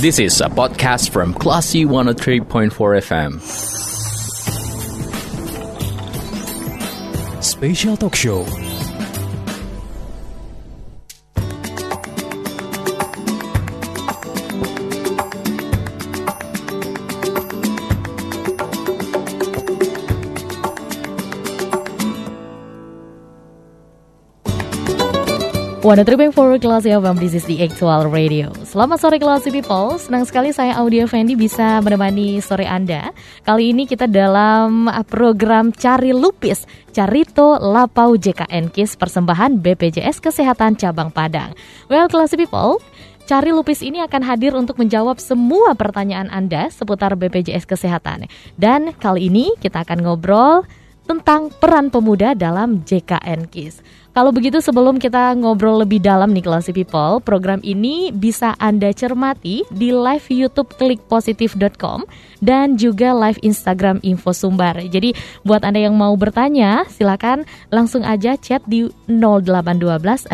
This is a podcast from Classy 103.4 FM. Special Talk Show One Tripping Forward Classy FM, this is the actual radio. Selamat sore Classy People. Senang sekali saya Audio Fendi bisa menemani sore Anda. Kali ini kita dalam program Cari Lupis Carito Lapau JKN KIS Persembahan BPJS Kesehatan Cabang Padang. Well Classy People Cari Lupis ini akan hadir untuk menjawab semua pertanyaan Anda seputar BPJS Kesehatan. Dan kali ini kita akan ngobrol tentang peran pemuda dalam JKN KIS. Kalau begitu sebelum kita ngobrol lebih dalam nih Classy People, program ini bisa Anda cermati di live YouTube klikpositif.com dan juga live Instagram Info Sumbar. Jadi buat Anda yang mau bertanya, silakan langsung aja chat di 0812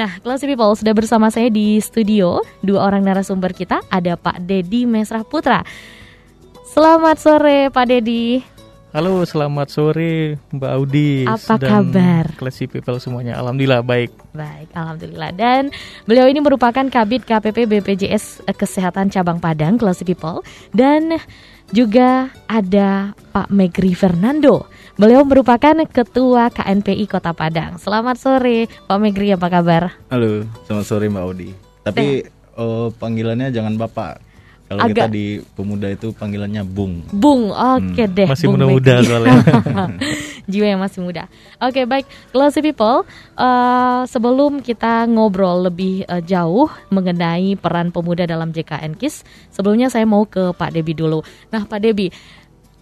Nah, Classy People sudah bersama saya di studio dua orang narasumber kita ada Pak Dedi Mesrah Putra. Selamat sore Pak Dedi. Halo, selamat sore Mbak Audi Apa dan kabar? Classy People semuanya. Alhamdulillah baik. Baik, alhamdulillah. Dan beliau ini merupakan Kabit KPP BPJS Kesehatan Cabang Padang, Classy People. Dan juga ada Pak Megri Fernando. Beliau merupakan Ketua KNPI Kota Padang. Selamat sore, Pak Megri. Apa kabar? Halo, selamat sore Mbak Audi. Tapi oh, panggilannya jangan Bapak. Kalau Agak- kita di pemuda itu panggilannya Bung. Bung, oke deh. Masih Bung muda-muda soalnya. Jiwa yang masih muda. Oke, baik. Classy People, eh, sebelum kita ngobrol lebih eh, jauh mengenai peran pemuda dalam JKN KIS, sebelumnya saya mau ke Pak Debi dulu. Nah, Pak Debi,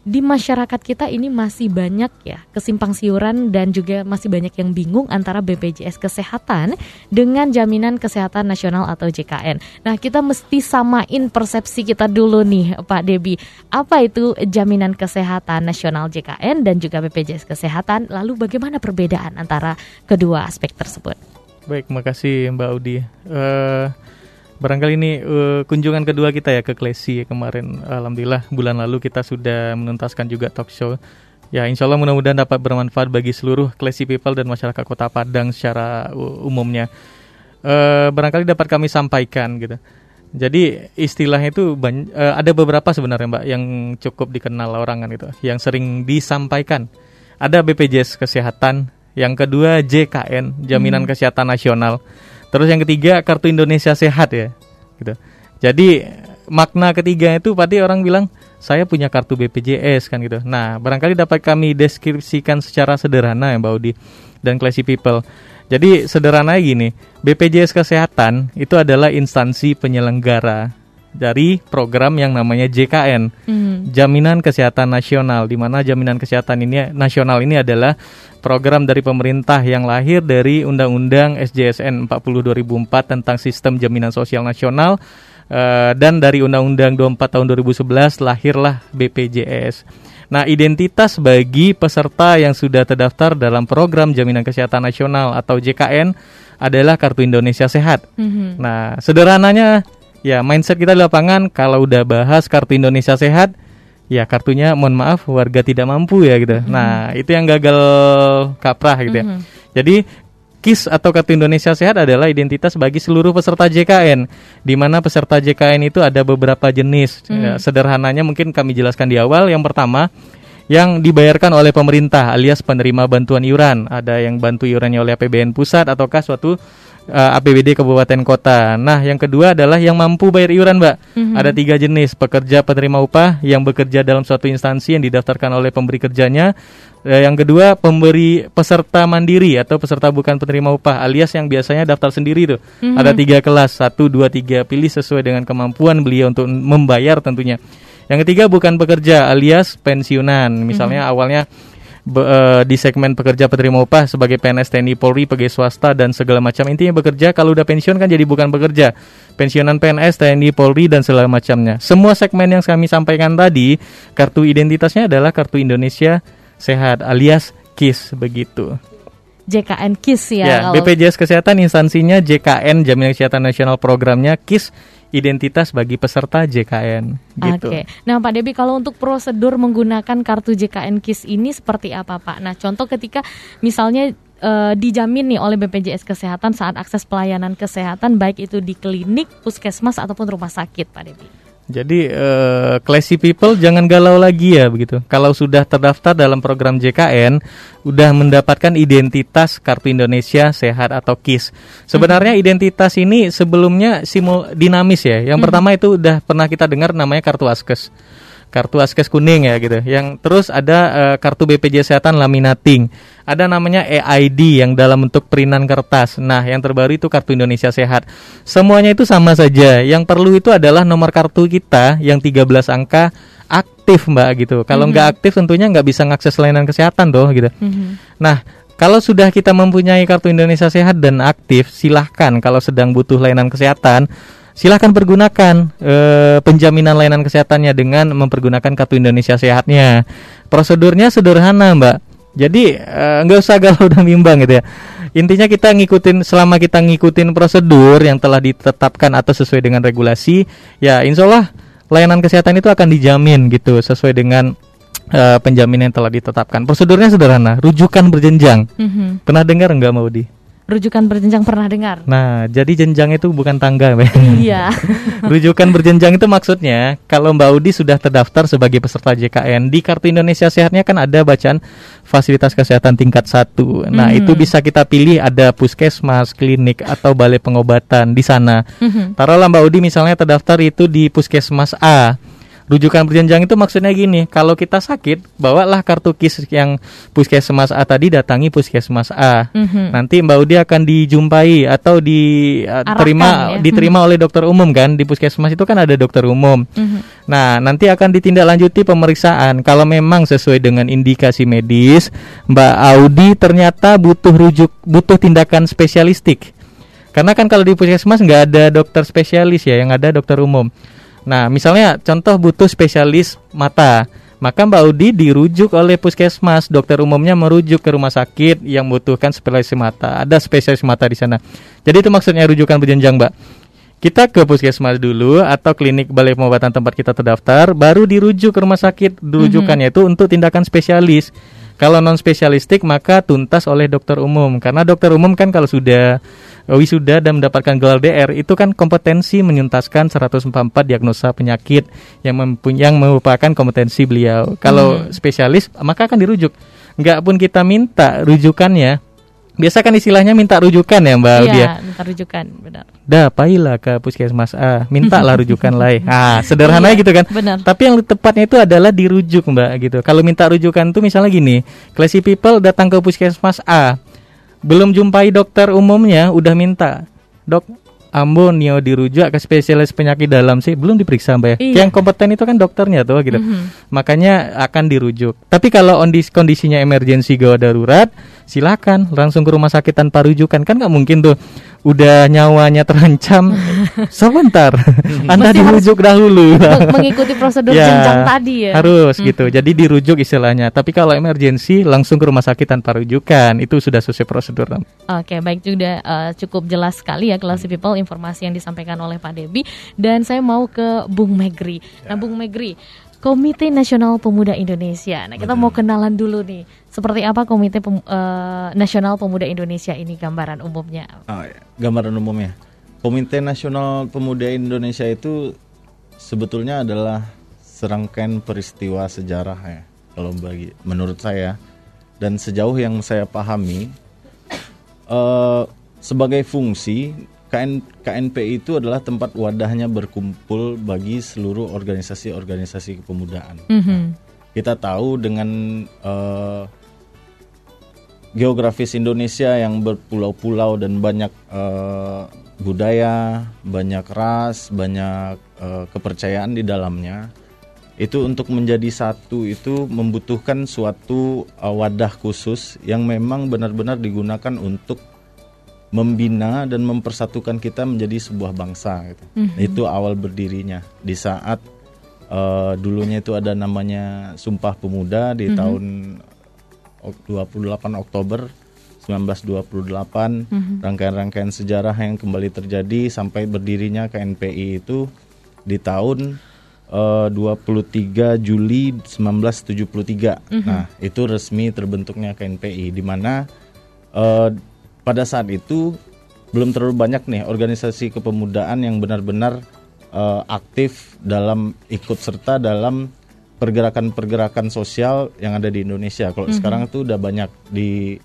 di masyarakat kita ini masih banyak ya kesimpang siuran dan juga masih banyak yang bingung antara BPJS Kesehatan dengan Jaminan Kesehatan Nasional atau JKN. Nah, kita mesti samain persepsi kita dulu nih, Pak Debi. Apa itu Jaminan Kesehatan Nasional JKN dan juga BPJS Kesehatan? Lalu bagaimana perbedaan antara kedua aspek tersebut? baik, makasih Mbak Audi. Eh, barangkali ini eh, kunjungan kedua kita ya ke Classy kemarin. Alhamdulillah bulan lalu kita sudah menuntaskan juga talk show. Ya, insya Allah mudah-mudahan dapat bermanfaat bagi seluruh Classy People dan masyarakat Kota Padang secara uh, umumnya. Eh, barangkali dapat kami sampaikan gitu. Jadi istilahnya itu bany- eh, ada beberapa sebenarnya Mbak yang cukup dikenal orang kan gitu, yang sering disampaikan. Ada BPJS Kesehatan, yang kedua JKN, Jaminan Kesehatan Nasional. Terus yang ketiga Kartu Indonesia Sehat ya, gitu. Jadi makna ketiga itu pasti orang bilang saya punya kartu BPJS kan gitu. Nah, barangkali dapat kami deskripsikan secara sederhana ya Mbak Audi dan Classy People. Jadi sederhananya gini, BPJS Kesehatan itu adalah instansi penyelenggara dari program yang namanya JKN, Jaminan Kesehatan Nasional, di mana jaminan kesehatan ini nasional ini adalah program dari pemerintah yang lahir dari Undang-Undang SJSN 40 2004 tentang Sistem Jaminan Sosial Nasional eh, dan dari Undang-Undang 24 tahun 2011 lahirlah BPJS. Nah, identitas bagi peserta yang sudah terdaftar dalam program Jaminan Kesehatan Nasional atau JKN adalah Kartu Indonesia Sehat. Nah, sederhananya ya mindset kita di lapangan kalau udah bahas Kartu Indonesia Sehat, ya kartunya mohon maaf warga tidak mampu ya gitu. Nah, itu yang gagal kaprah gitu ya. Jadi KIS atau Kartu Indonesia Sehat adalah identitas bagi seluruh peserta JKN, di mana peserta JKN itu ada beberapa jenis. Ya, sederhananya mungkin kami jelaskan di awal. Yang pertama, yang dibayarkan oleh pemerintah alias penerima bantuan iuran. Ada yang bantu iurannya oleh APBN pusat ataukah suatu eh, APBD kabupaten kota. Nah, yang kedua adalah yang mampu bayar iuran, Mbak. Ada tiga jenis: pekerja penerima upah yang bekerja dalam suatu instansi yang didaftarkan oleh pemberi kerjanya. Eh, yang kedua, pemberi peserta mandiri atau peserta bukan penerima upah alias yang biasanya daftar sendiri tuh. Ada tiga kelas, satu, dua, tiga. Pilih sesuai dengan kemampuan beliau untuk membayar tentunya. Yang ketiga bukan pekerja alias pensiunan. Misalnya awalnya be- eh, di segmen pekerja penerima upah sebagai PNS TNI Polri, pegawai swasta dan segala macam intinya bekerja kalau udah pensiun kan jadi bukan pekerja. Pensiunan PNS TNI Polri dan segala macamnya. Semua segmen yang kami sampaikan tadi kartu identitasnya adalah kartu Indonesia Sehat alias KIS begitu. JKN KIS ya. Ya, kalau- BPJS Kesehatan instansinya JKN Jaminan Kesehatan Nasional programnya KIS identitas bagi peserta JKN gitu. Oke. Nah, Pak Debi kalau untuk prosedur menggunakan kartu JKN KIS ini seperti apa, Pak? Nah, contoh ketika misalnya eh, dijamin nih oleh BPJS Kesehatan saat akses pelayanan kesehatan baik itu di klinik, puskesmas ataupun rumah sakit, Pak Debi. Jadi eh, classy people jangan galau lagi ya begitu. Kalau sudah terdaftar dalam program JKN, udah mendapatkan identitas Kartu Indonesia Sehat atau KIS. Sebenarnya identitas ini sebelumnya simul dinamis ya. Yang pertama itu udah pernah kita dengar namanya kartu Askes. Kartu Askes kuning ya gitu. Yang terus ada eh, kartu BPJS Kesehatan laminating. Ada namanya EID yang dalam bentuk perinan kertas. Nah, yang terbaru itu Kartu Indonesia Sehat. Semuanya itu sama saja. Yang perlu itu adalah nomor kartu kita yang 13 angka aktif, Mbak gitu. Kalau nggak aktif tentunya nggak bisa ngakses layanan kesehatan tuh gitu. Nah, kalau sudah kita mempunyai kartu Indonesia Sehat dan aktif, silahkan kalau sedang butuh layanan kesehatan, silahkan pergunakan eh, penjaminan layanan kesehatannya dengan mempergunakan kartu Indonesia Sehatnya. Prosedurnya sederhana, Mbak. Jadi eh, nggak usah galau dan bimbang gitu ya. Intinya kita ngikutin selama kita ngikutin prosedur yang telah ditetapkan atau sesuai dengan regulasi, ya insya Allah layanan kesehatan itu akan dijamin gitu sesuai dengan eh, penjaminan yang telah ditetapkan. Prosedurnya sederhana, rujukan berjenjang. Mhm. Pernah dengar nggak Maudi? Rujukan berjenjang pernah dengar? Nah, jadi jenjang itu bukan tangga. Mbak. Iya. Rujukan berjenjang itu maksudnya kalau Mbak Udi sudah terdaftar sebagai peserta JKN di Kartu Indonesia Sehatnya kan ada bacaan fasilitas kesehatan tingkat satu. Nah, Mhm. itu bisa kita pilih ada puskesmas, klinik atau balai pengobatan di sana. Mhm. Taruhlah Mbak Udi misalnya terdaftar itu di puskesmas A. Rujukan berjenjang itu maksudnya gini, kalau kita sakit, bawalah kartu KIS yang puskesmas A tadi datangi puskesmas A. Mhm. Nanti Mbak Udi akan dijumpai atau diterima ya. diterima oleh dokter umum kan di puskesmas itu kan ada dokter umum. Mhm. Nah, nanti akan ditindaklanjuti pemeriksaan. Kalau memang sesuai dengan indikasi medis, Mbak Audi ternyata butuh rujuk, butuh tindakan spesialistik. Karena kan kalau di puskesmas nggak ada dokter spesialis ya, yang ada dokter umum. Nah, misalnya contoh butuh spesialis mata, maka Mbak Audi dirujuk oleh puskesmas. Dokter umumnya merujuk ke rumah sakit yang membutuhkan spesialis mata. Ada spesialis mata di sana. Jadi itu maksudnya rujukan berjenjang, Mbak. Kita ke puskesmas dulu atau klinik balai pengobatan tempat kita terdaftar, baru dirujuk ke rumah sakit. Rujukannya itu untuk tindakan spesialis. Kalau non spesialistik maka tuntas oleh dokter umum karena dokter umum kan kalau sudah wisuda dan mendapatkan gelar DR itu kan kompetensi menyuntaskan 144 diagnosa penyakit yang mempunyai yang merupakan kompetensi beliau. Kalau spesialis maka akan dirujuk. Enggak pun kita minta rujukannya. Biasa kan istilahnya minta rujukan ya Mbak. Iya, minta rujukan, benar. Dah, pailah ke puskesmas A, mintalah rujukan lain. Ah, sederhana Iya, gitu kan. benar. Tapi yang tepatnya itu adalah dirujuk, Mbak, gitu. Kalau minta rujukan tuh misalnya gini, classy people datang ke puskesmas A, belum jumpai dokter umumnya, udah minta, dok, Ambon Nio dirujuk ke spesialis penyakit dalam sih belum diperiksa mbak ya. Iya. Yang kompeten itu kan dokternya tuh gitu. Makanya akan dirujuk. Tapi kalau ondis kondisinya emergensi gawat darurat, silakan langsung ke rumah sakit tanpa rujukan kan nggak mungkin tuh udah nyawanya terancam. Sebentar. Anda Mesti dirujuk dahulu. Meng- Mengikuti prosedur Ya, jenjang tadi ya. harus gitu. Jadi dirujuk istilahnya. Tapi kalau emergensi langsung ke rumah sakit tanpa rujukan. Itu sudah sesuai prosedur. Oke, baik. Juga eh, cukup jelas sekali ya Classy People informasi yang disampaikan oleh Pak Debi dan saya mau ke Bung Megri. Nah, Bung Megri, Komite Nasional Pemuda Indonesia. Nah, kita mau kenalan dulu nih. Seperti apa Komite Pem- eh, Nasional Pemuda Indonesia ini gambaran umumnya? Ah, ya. gambaran umumnya. Komite Nasional Pemuda Indonesia itu sebetulnya adalah serangkaian peristiwa sejarah ya kalau bagi menurut saya dan sejauh yang saya pahami eh, sebagai fungsi KN, KNP itu adalah tempat wadahnya berkumpul bagi seluruh organisasi-organisasi kepemudaan. Mhm. Kita tahu dengan eh, geografis Indonesia yang berpulau-pulau dan banyak eh, budaya, banyak ras, banyak eh, kepercayaan di dalamnya. Itu untuk menjadi satu itu membutuhkan suatu eh, wadah khusus yang memang benar-benar digunakan untuk membina dan mempersatukan kita menjadi sebuah bangsa gitu. Itu awal berdirinya. Di saat eh, dulunya itu ada namanya Sumpah Pemuda di tahun ok- 28 Oktober 1928, rangkaian-rangkaian sejarah yang kembali terjadi sampai berdirinya KNPI itu di tahun eh, 23 Juli 1973. Nah, itu resmi terbentuknya KNPI di mana eh, pada saat itu belum terlalu banyak nih organisasi kepemudaan yang benar-benar eh, aktif dalam ikut serta dalam pergerakan-pergerakan sosial yang ada di Indonesia. Kalau sekarang itu udah banyak di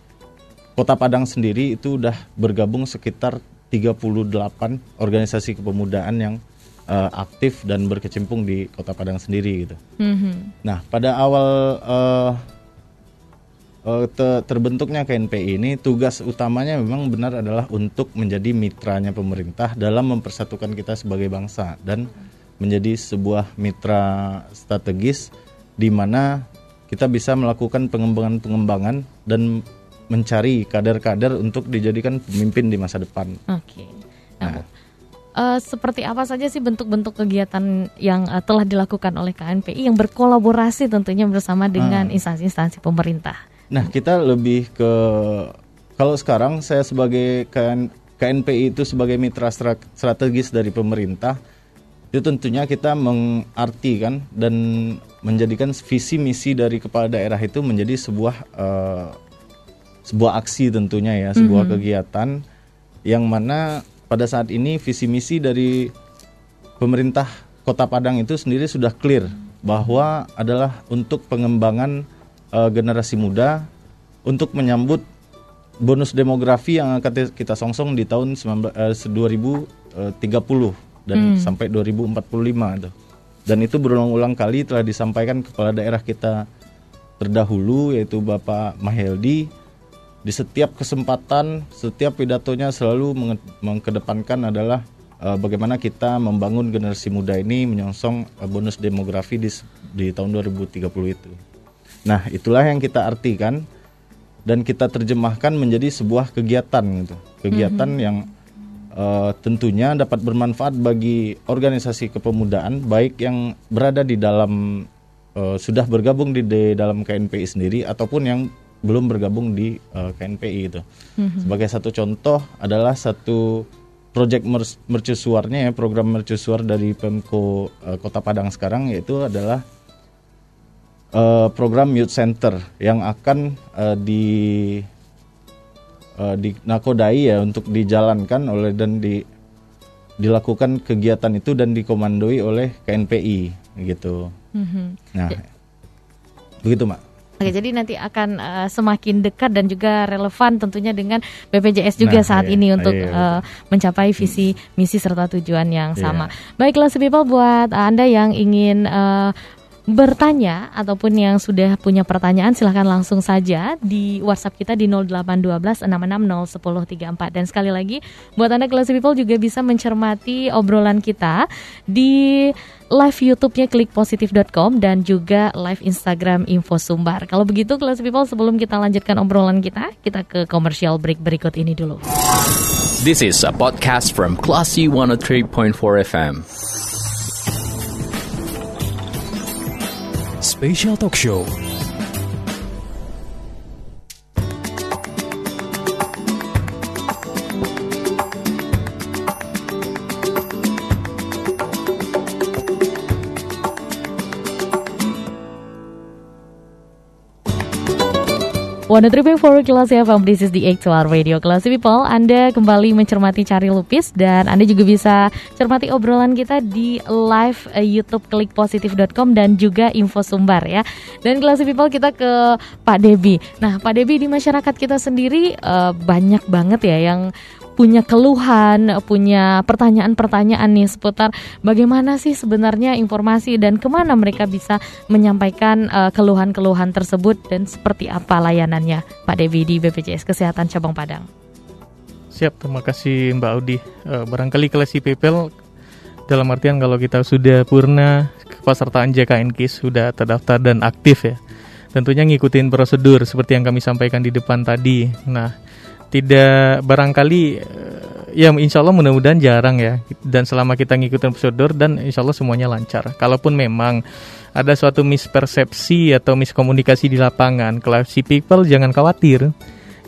Kota Padang sendiri itu udah bergabung sekitar 38 organisasi kepemudaan yang eh, aktif dan berkecimpung di Kota Padang sendiri gitu. Mhm. Nah, pada awal eh, eh, te- terbentuknya KNPI ini tugas utamanya memang benar adalah untuk menjadi mitranya pemerintah dalam mempersatukan kita sebagai bangsa dan menjadi sebuah mitra strategis di mana kita bisa melakukan pengembangan-pengembangan dan mencari kader-kader untuk dijadikan pemimpin di masa depan. Oke. Nah, eh, seperti apa saja sih bentuk-bentuk kegiatan yang eh, telah dilakukan oleh KNPI yang berkolaborasi tentunya bersama dengan instansi-instansi pemerintah? Nah, kita lebih ke kalau sekarang saya sebagai KN, KNPI itu sebagai mitra stra- strategis dari pemerintah, itu tentunya kita mengartikan dan menjadikan visi misi dari kepala daerah itu menjadi sebuah eh, sebuah aksi tentunya ya, sebuah kegiatan yang mana pada saat ini visi misi dari pemerintah Kota Padang itu sendiri sudah clear bahwa adalah untuk pengembangan eh, generasi muda untuk menyambut bonus demografi yang akan kita songsong di tahun 19, eh, 2030 dan sampai 2045 itu. Dan itu berulang-ulang kali telah disampaikan kepala daerah kita terdahulu yaitu Bapak Maheldi di setiap kesempatan, setiap pidatonya selalu menge- mengkedepankan adalah eh, bagaimana kita membangun generasi muda ini menyongsong eh, bonus demografi di, di tahun 2030 itu. Nah, itulah yang kita artikan dan kita terjemahkan menjadi sebuah kegiatan gitu. Kegiatan yang eh, tentunya dapat bermanfaat bagi organisasi kepemudaan baik yang berada di dalam eh, sudah bergabung di, di dalam KNPI sendiri ataupun yang belum bergabung di eh, KNPI itu. Sebagai satu contoh adalah satu proyek mer- mercusuarnya ya program mercusuar dari Pemko eh, Kota Padang sekarang yaitu adalah eh, program Youth Center yang akan eh, di eh, dinakodai ya untuk dijalankan oleh dan di dilakukan kegiatan itu dan dikomandoi oleh KNPI gitu. Mhm. Nah, begitu mak. Oke, jadi nanti akan eh, semakin dekat dan juga relevan tentunya dengan BPJS juga Nah, saat iya, ini untuk iya, eh, mencapai visi misi serta tujuan yang Iya. sama. Baiklah, people buat Anda yang ingin eh, bertanya ataupun yang sudah punya pertanyaan silahkan langsung saja di WhatsApp kita di 0812 660 1034 dan sekali lagi buat Anda kelas people juga bisa mencermati obrolan kita di live YouTube-nya klikpositif.com dan juga live Instagram Info Sumbar. Kalau begitu kelas people sebelum kita lanjutkan obrolan kita, kita ke commercial break berikut ini dulu. This is a podcast from Classy 103.4 FM. Special Talk Show. One Tripping for Kelas FM, this is the actual radio Kelas People. Anda kembali mencermati Cari Lupis dan Anda juga bisa cermati obrolan kita di live eh, YouTube klikpositif.com dan juga info sumbar ya. Dan Kelas People kita ke Pak Debi. Nah, Pak Debi di masyarakat kita sendiri eh, banyak banget ya yang punya keluhan, punya pertanyaan-pertanyaan nih seputar bagaimana sih sebenarnya informasi dan ke mana mereka bisa menyampaikan eh, keluhan-keluhan tersebut dan seperti apa layanannya Pak Devi di BPJS Kesehatan Cabang Padang. Siap, terima kasih Mbak Audi. Eh, barangkali kelas PayPal dalam artian kalau kita sudah purna kepesertaan JKN KIS sudah terdaftar dan aktif ya. Tentunya ngikutin prosedur seperti yang kami sampaikan di depan tadi. Nah, tidak barangkali eh, ya insya Allah mudah-mudahan jarang ya dan selama kita ngikutin prosedur dan insya Allah semuanya lancar. Kalaupun memang ada suatu mispersepsi atau miskomunikasi di lapangan, kelas people jangan khawatir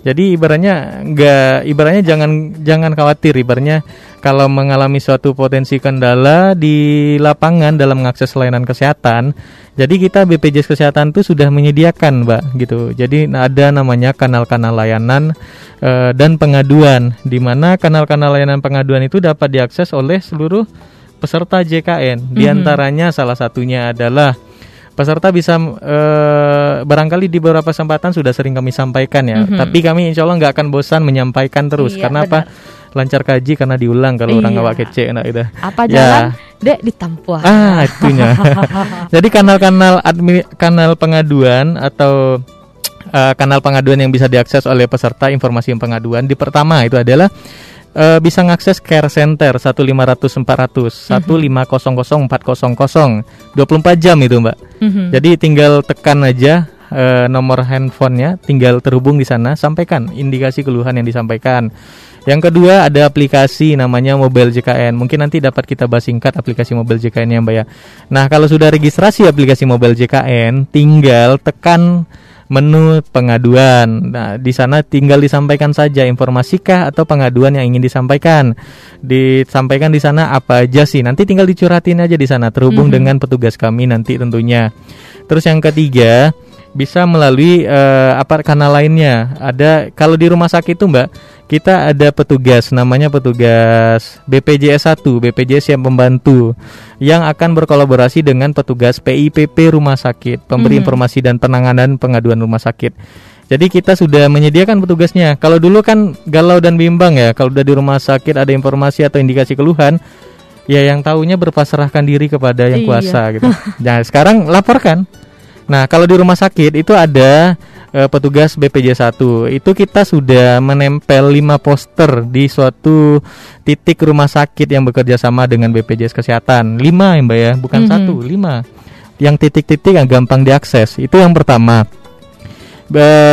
Jadi ibaratnya nggak ibaratnya jangan jangan khawatir ibaratnya kalau mengalami suatu potensi kendala di lapangan dalam mengakses layanan kesehatan. Jadi kita BPJS Kesehatan itu sudah menyediakan, Mbak, gitu. Jadi ada namanya kanal-kanal layanan e, dan pengaduan di mana kanal-kanal layanan pengaduan itu dapat diakses oleh seluruh peserta JKN. Di Mhm. antaranya salah satunya adalah peserta bisa eh, barangkali di beberapa kesempatan sudah sering kami sampaikan ya. Mhm. Tapi kami insya Allah nggak akan bosan menyampaikan terus. Iya, karena apa? Lancar kaji karena diulang kalau orang Iya. awak kece nah itu. Apa Ya. jalan? Dek ditampuah. Ah, itunya. Jadi kanal-kanal admi, kanal pengaduan atau eh, kanal pengaduan yang bisa diakses oleh peserta informasi pengaduan di pertama itu adalah eh, bisa mengakses care center 15500 400 1500400 24 jam itu Mbak. Mhm. Jadi tinggal tekan aja eh, nomor handphonenya, tinggal terhubung di sana, sampaikan indikasi keluhan yang disampaikan. Yang kedua ada aplikasi namanya Mobile JKN. Mungkin nanti dapat kita bahas singkat aplikasi Mobile JKN ya Mbak ya. Nah kalau sudah registrasi aplikasi Mobile JKN, tinggal tekan menu pengaduan. Nah, di sana tinggal disampaikan saja informasikah atau pengaduan yang ingin disampaikan. Disampaikan di sana apa aja sih. Nanti tinggal dicurhatin aja di sana terhubung Mhm. dengan petugas kami nanti tentunya. Terus yang ketiga bisa melalui eh, apa kanal lainnya. Ada kalau di rumah sakit itu Mbak, kita ada petugas namanya petugas BPJS 1, BPJS yang membantu yang akan berkolaborasi dengan petugas PIPP rumah sakit, pemberi Mhm. informasi dan penanganan pengaduan rumah sakit. Jadi kita sudah menyediakan petugasnya. Kalau dulu kan galau dan bimbang ya, kalau udah di rumah sakit ada informasi atau indikasi keluhan, ya yang tahunya berpasrahkan diri kepada yang Iya. kuasa gitu. Nah, sekarang laporkan. Nah, kalau di rumah sakit itu ada eh, petugas BPJS 1. Itu kita sudah menempel 5 poster di suatu titik rumah sakit yang bekerja sama dengan BPJS Kesehatan. 5 ya, Mbak ya, bukan Mhm. satu, 5. Yang titik-titik yang gampang diakses. Itu yang pertama.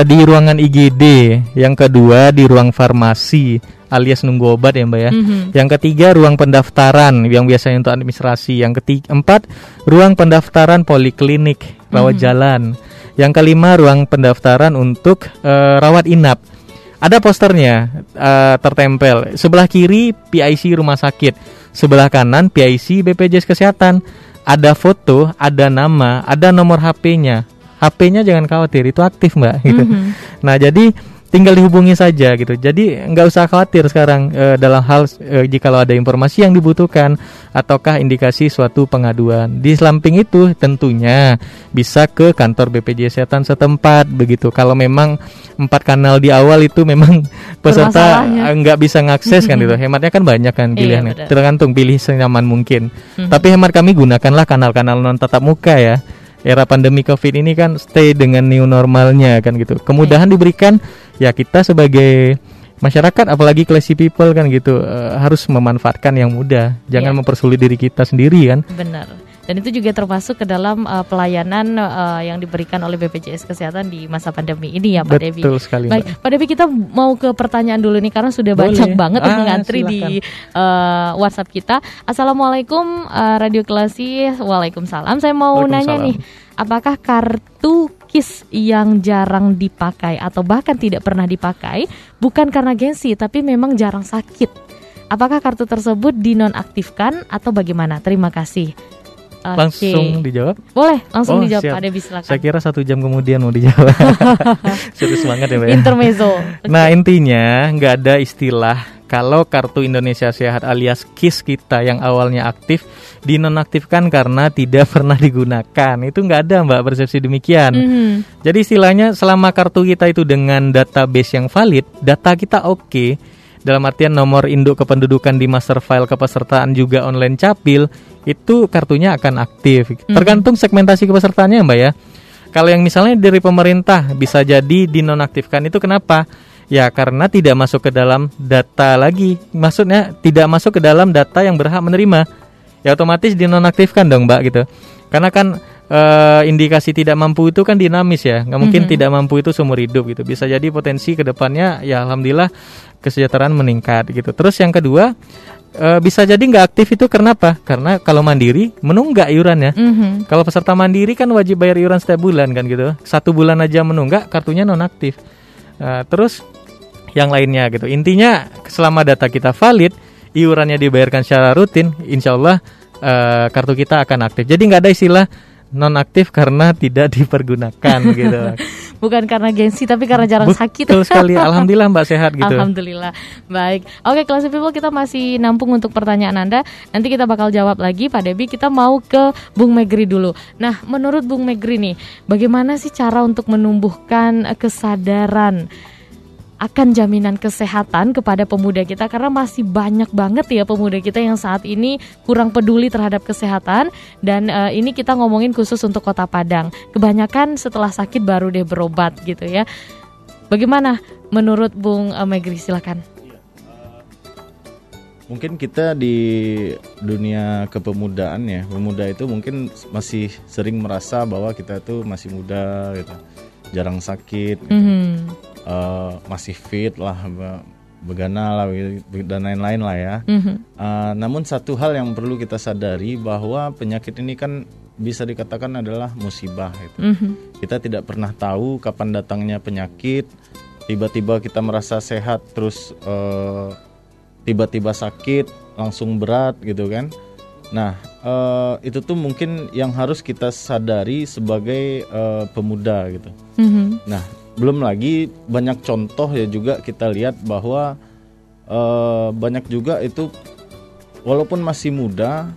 Di ruangan IGD, yang kedua di ruang farmasi alias nunggu obat ya Mbak ya. Mhm. Yang ketiga ruang pendaftaran yang biasanya untuk administrasi. Yang ketiga empat ruang pendaftaran poliklinik rawat Mhm. jalan. Yang kelima ruang pendaftaran untuk eh, rawat inap. Ada posternya eh, tertempel sebelah kiri PIC rumah sakit, sebelah kanan PIC BPJS Kesehatan. Ada foto, ada nama, ada nomor HP-nya. HP-nya jangan khawatir itu aktif mbak. Gitu. Mhm. Nah jadi tinggal dihubungi saja gitu. Jadi nggak usah khawatir sekarang eh, dalam hal eh, jikalau ada informasi yang dibutuhkan ataukah indikasi suatu pengaduan. Di samping itu tentunya bisa ke kantor BPJS Kesehatan setempat begitu. Kalau memang empat kanal di awal itu memang peserta eh, nggak bisa ngakses kan gitu. Hematnya kan banyak kan Iya, pilihannya. benar. Tergantung pilih senyaman mungkin. Mhm. Tapi hemat kami gunakanlah kanal-kanal non tatap muka ya. Era pandemi Covid ini kan stay dengan new normalnya kan gitu. Kemudahan diberikan ya kita sebagai masyarakat apalagi classy people kan gitu eh, harus memanfaatkan yang mudah. Jangan Iya. mempersulit diri kita sendiri kan. Benar. Dan itu juga termasuk ke dalam uh, pelayanan uh, yang diberikan oleh BPJS Kesehatan di masa pandemi ini ya Pak Devi. Betul sekali. Baik, Mbak. Pak Devi kita mau ke pertanyaan dulu nih karena sudah Boleh. banyak banget yang Ah, mengantri di uh, WhatsApp kita. Assalamualaikum uh, Radio Klasi, Waalaikumsalam. Saya mau nanya nih, apakah kartu KIS yang jarang dipakai atau bahkan tidak pernah dipakai bukan karena gengsi tapi memang jarang sakit? Apakah kartu tersebut dinonaktifkan atau bagaimana? Terima kasih. Oke. Langsung dijawab. Boleh langsung Oh, dijawab siap. Pak silakan. Saya kira satu jam kemudian mau dijawab. Serius banget ya, Mbak. ya? Intermezzo. Nah intinya nggak ada istilah kalau kartu Indonesia Sehat alias KIS kita yang awalnya aktif dinonaktifkan karena tidak pernah digunakan itu nggak ada mbak persepsi demikian. Mhm. Jadi istilahnya selama kartu kita itu dengan database yang valid, data kita oke. Dalam artian nomor induk kependudukan di master file kepesertaan juga online capil, itu kartunya akan aktif. Tergantung segmentasi kepesertaannya mbak ya. Kalau yang misalnya dari pemerintah bisa jadi dinonaktifkan itu kenapa? Ya karena tidak masuk ke dalam data lagi. Maksudnya tidak masuk ke dalam data yang berhak menerima. Ya otomatis dinonaktifkan dong mbak gitu. Karena kan eh, indikasi tidak mampu itu kan dinamis ya. Nggak mungkin Mhm. tidak mampu itu seumur hidup gitu. Bisa jadi potensi ke depannya ya alhamdulillah kesejahteraan meningkat gitu. Terus yang kedua eh, bisa jadi nggak aktif itu karena apa? Karena kalau mandiri menunggak iurannya. Mhm. Kalau peserta mandiri kan wajib bayar iuran setiap bulan kan gitu. Satu bulan aja menunggak kartunya nonaktif. Nah, terus yang lainnya gitu. Intinya selama data kita valid, iurannya dibayarkan secara rutin, insya Allah uh, kartu kita akan aktif. Jadi nggak ada istilah non aktif karena tidak dipergunakan gitu. Bukan karena gengsi tapi karena jarang Betul sakit. Betul sekali. Alhamdulillah Mbak sehat gitu. Alhamdulillah. Baik. Oke, kelas people kita masih nampung untuk pertanyaan Anda. Nanti kita bakal jawab lagi Pak Debi. Kita mau ke Bung Megri dulu. Nah, menurut Bung Megri nih, bagaimana sih cara untuk menumbuhkan kesadaran akan jaminan kesehatan kepada pemuda kita karena masih banyak banget ya pemuda kita yang saat ini kurang peduli terhadap kesehatan dan uh, ini kita ngomongin khusus untuk Kota Padang. Kebanyakan setelah sakit baru deh berobat gitu ya. Bagaimana menurut Bung uh, Megri silakan. Mungkin kita di dunia kepemudaan ya, pemuda itu mungkin masih sering merasa bahwa kita itu masih muda gitu, jarang sakit. Gitu. Mm -hmm uh, masih fit lah begana lah dan lain-lain lah ya. Mm-hmm. Uh, namun satu hal yang perlu kita sadari bahwa penyakit ini kan bisa dikatakan adalah musibah itu. Mm-hmm. Kita tidak pernah tahu kapan datangnya penyakit. Tiba-tiba kita merasa sehat terus uh, tiba-tiba sakit langsung berat gitu kan. Nah uh, itu tuh mungkin yang harus kita sadari sebagai uh, pemuda gitu. Mm-hmm. Nah belum lagi banyak contoh ya juga kita lihat bahwa uh, banyak juga itu walaupun masih muda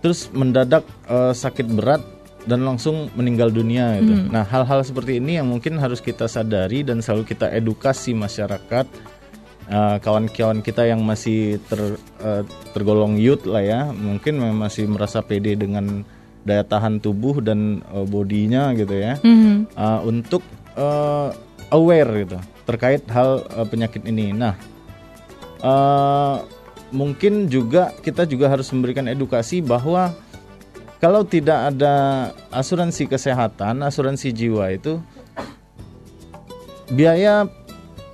terus mendadak uh, sakit berat dan langsung meninggal dunia gitu. Hmm. Nah, hal-hal seperti ini yang mungkin harus kita sadari dan selalu kita edukasi masyarakat uh, kawan-kawan kita yang masih ter, uh, tergolong youth lah ya, mungkin masih merasa pede dengan daya tahan tubuh dan uh, bodinya gitu ya. Hmm. Uh, untuk uh, aware gitu terkait hal uh, penyakit ini. Nah, uh, mungkin juga kita juga harus memberikan edukasi bahwa kalau tidak ada asuransi kesehatan, asuransi jiwa itu biaya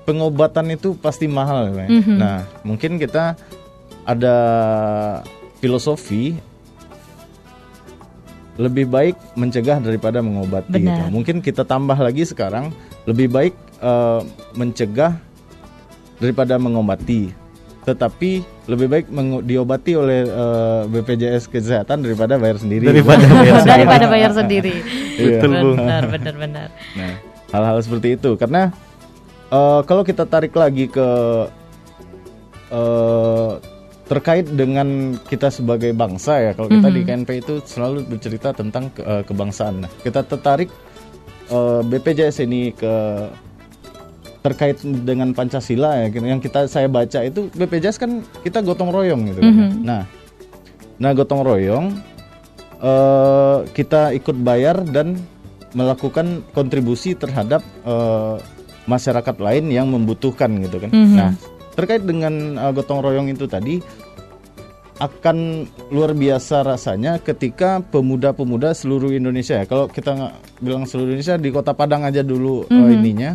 pengobatan itu pasti mahal. Mm -hmm. Nah, mungkin kita ada filosofi lebih baik mencegah daripada mengobati. Gitu. Mungkin kita tambah lagi sekarang lebih baik uh, mencegah daripada mengobati. Tetapi lebih baik diobati oleh uh, BPJS Kesehatan daripada bayar sendiri. Daripada bayar sendiri. daripada bayar sendiri. Iya. Betul, benar, benar, benar. Nah, hal-hal seperti itu karena uh, kalau kita tarik lagi ke uh, terkait dengan kita sebagai bangsa ya kalau kita mm -hmm. di KNP itu selalu bercerita tentang ke, uh, kebangsaan. Nah, kita tertarik uh, eh, BPJS ini ke terkait dengan Pancasila ya gitu. yang kita saya baca itu BPJS kan kita gotong royong gitu mm -hmm. Nah, nah gotong royong uh, kita ikut bayar dan melakukan kontribusi terhadap uh, masyarakat lain yang membutuhkan gitu kan. Mm -hmm. Nah, terkait dengan uh, gotong royong itu tadi akan luar biasa rasanya ketika pemuda-pemuda seluruh Indonesia ya. Kalau kita nggak bilang seluruh Indonesia di Kota Padang aja dulu mm -hmm. uh, ininya.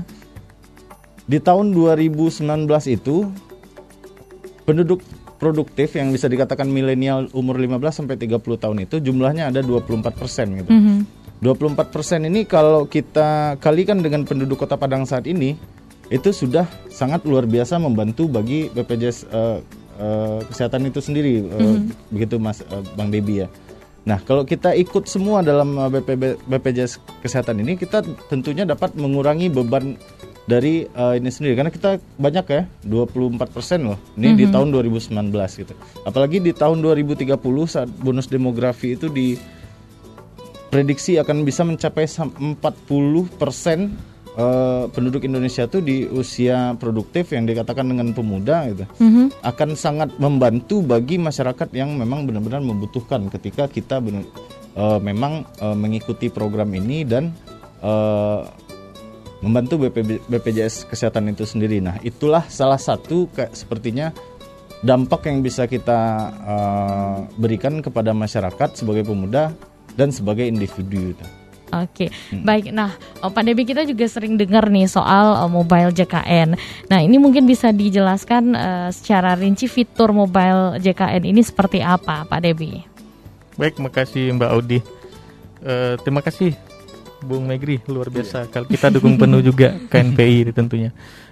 Di tahun 2019 itu penduduk produktif yang bisa dikatakan milenial umur 15 sampai 30 tahun itu jumlahnya ada 24 persen gitu. Mm -hmm. 24 persen ini kalau kita kalikan dengan penduduk Kota Padang saat ini itu sudah sangat luar biasa membantu bagi BPJS uh, uh, kesehatan itu sendiri uh, mm-hmm. begitu Mas uh, Bang Debi ya. Nah, kalau kita ikut semua dalam BPB, BPJS kesehatan ini kita tentunya dapat mengurangi beban dari uh, ini sendiri karena kita banyak ya 24% loh. Ini mm-hmm. di tahun 2019 gitu. Apalagi di tahun 2030 saat bonus demografi itu di prediksi akan bisa mencapai 40% uh, penduduk Indonesia tuh di usia produktif yang dikatakan dengan pemuda gitu mm-hmm. akan sangat membantu bagi masyarakat yang memang benar-benar membutuhkan ketika kita benar, uh, memang uh, mengikuti program ini dan uh, membantu BP, BPJS kesehatan itu sendiri. Nah, itulah salah satu kayak sepertinya dampak yang bisa kita uh, berikan kepada masyarakat sebagai pemuda dan sebagai individu. Gitu. Oke, hmm. baik. Nah, oh, pandemi kita juga sering dengar nih soal uh, mobile JKN. Nah, ini mungkin bisa dijelaskan uh, secara rinci fitur mobile JKN ini seperti apa, Pak Debi? Baik, makasih Mbak Audi. Uh, terima kasih Bung Megri luar biasa. Kalau kita dukung penuh juga KNPI tentunya.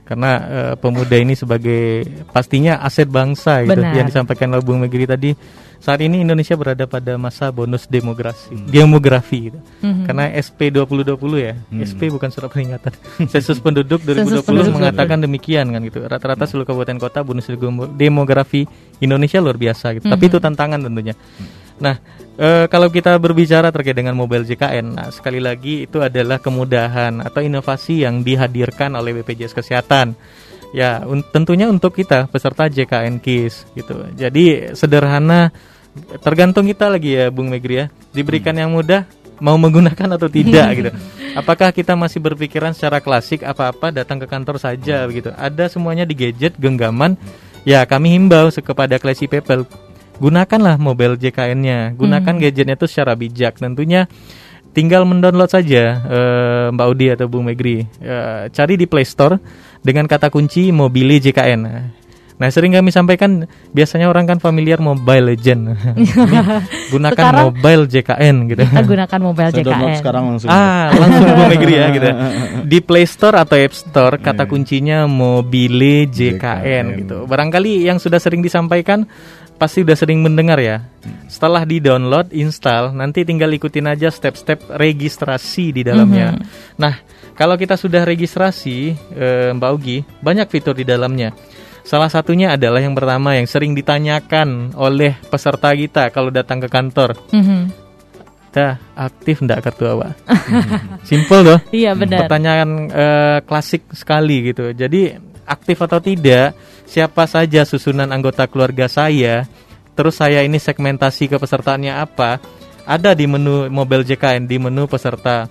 Karena eh, pemuda ini sebagai pastinya aset bangsa gitu Benar. yang disampaikan oleh Bung Megri tadi. Saat ini Indonesia berada pada masa bonus demografi, demografi gitu. Mhm. Karena SP 2020 ya. SP bukan surat peringatan. Sensus penduduk 2020 penduduk. mengatakan demikian kan gitu. Rata-rata seluruh kabupaten kota bonus demo- demografi Indonesia luar biasa gitu. Tapi itu tantangan tentunya. Nah, eh, kalau kita berbicara terkait dengan mobile JKN, nah sekali lagi itu adalah kemudahan atau inovasi yang dihadirkan oleh BPJS Kesehatan. Ya, un- tentunya untuk kita peserta JKN KIS gitu. Jadi sederhana tergantung kita lagi ya Bung Megri ya. Diberikan yang mudah mau menggunakan atau tidak gitu. Apakah kita masih berpikiran secara klasik apa-apa datang ke kantor saja begitu. Ada semuanya di gadget, genggaman. Ya, kami himbau kepada classy people gunakanlah mobile JKN-nya, gunakan gadgetnya itu secara bijak. Tentunya tinggal mendownload saja eh, Mbak Udi atau Bung Megri. Eh, cari di Play Store dengan kata kunci mobile JKN. Nah, sering kami sampaikan biasanya orang kan familiar Mobile Legend. Gunakan Sekarang- mobile JKN gitu. Kita gunakan mobile download JKN. sekarang langsung. Ah, langsung Bung Negeri ya gitu. Di Play Store atau App Store kata kuncinya Mobile JKN JKN. gitu. Barangkali yang sudah sering disampaikan pasti udah sering mendengar ya. Setelah di-download, install, nanti tinggal ikutin aja step-step registrasi di dalamnya. Nah, kalau kita sudah registrasi eh, Mbak Ugi, banyak fitur di dalamnya. Salah satunya adalah yang pertama yang sering ditanyakan oleh peserta kita kalau datang ke kantor. Mhm. Dah, aktif ndak kartu awak? Simple loh. Iya benar. Pertanyaan eh, klasik sekali gitu. Jadi aktif atau tidak, siapa saja susunan anggota keluarga saya, terus saya ini segmentasi kepesertaannya apa, ada di menu mobile JKN di menu peserta.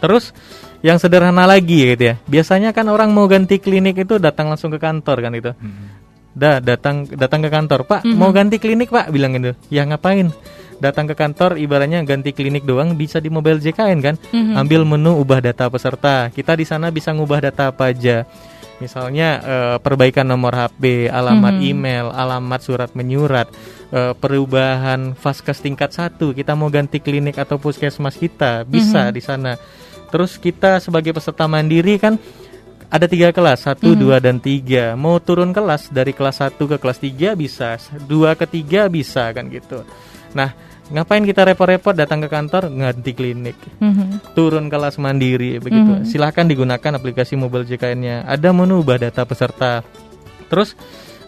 Terus yang sederhana lagi gitu ya. Biasanya kan orang mau ganti klinik itu datang langsung ke kantor kan itu. Dah datang datang ke kantor, Pak mau ganti klinik Pak bilang gitu. Ya ngapain? Datang ke kantor ibaratnya ganti klinik doang bisa di mobile JKN kan. Ambil menu ubah data peserta. Kita di sana bisa ngubah data apa aja. Misalnya eh, perbaikan nomor HP, alamat email, alamat surat menyurat, eh, perubahan vaskes tingkat satu. Kita mau ganti klinik atau puskesmas kita bisa di sana. Terus kita sebagai peserta mandiri kan ada tiga kelas, satu, dua, dan tiga. Mau turun kelas dari kelas satu ke kelas tiga bisa, dua ke tiga bisa kan gitu. Nah, ngapain kita repot-repot datang ke kantor ganti klinik, Mhm. turun kelas mandiri begitu. Silahkan digunakan aplikasi mobile JKN-nya. Ada menu ubah data peserta. Terus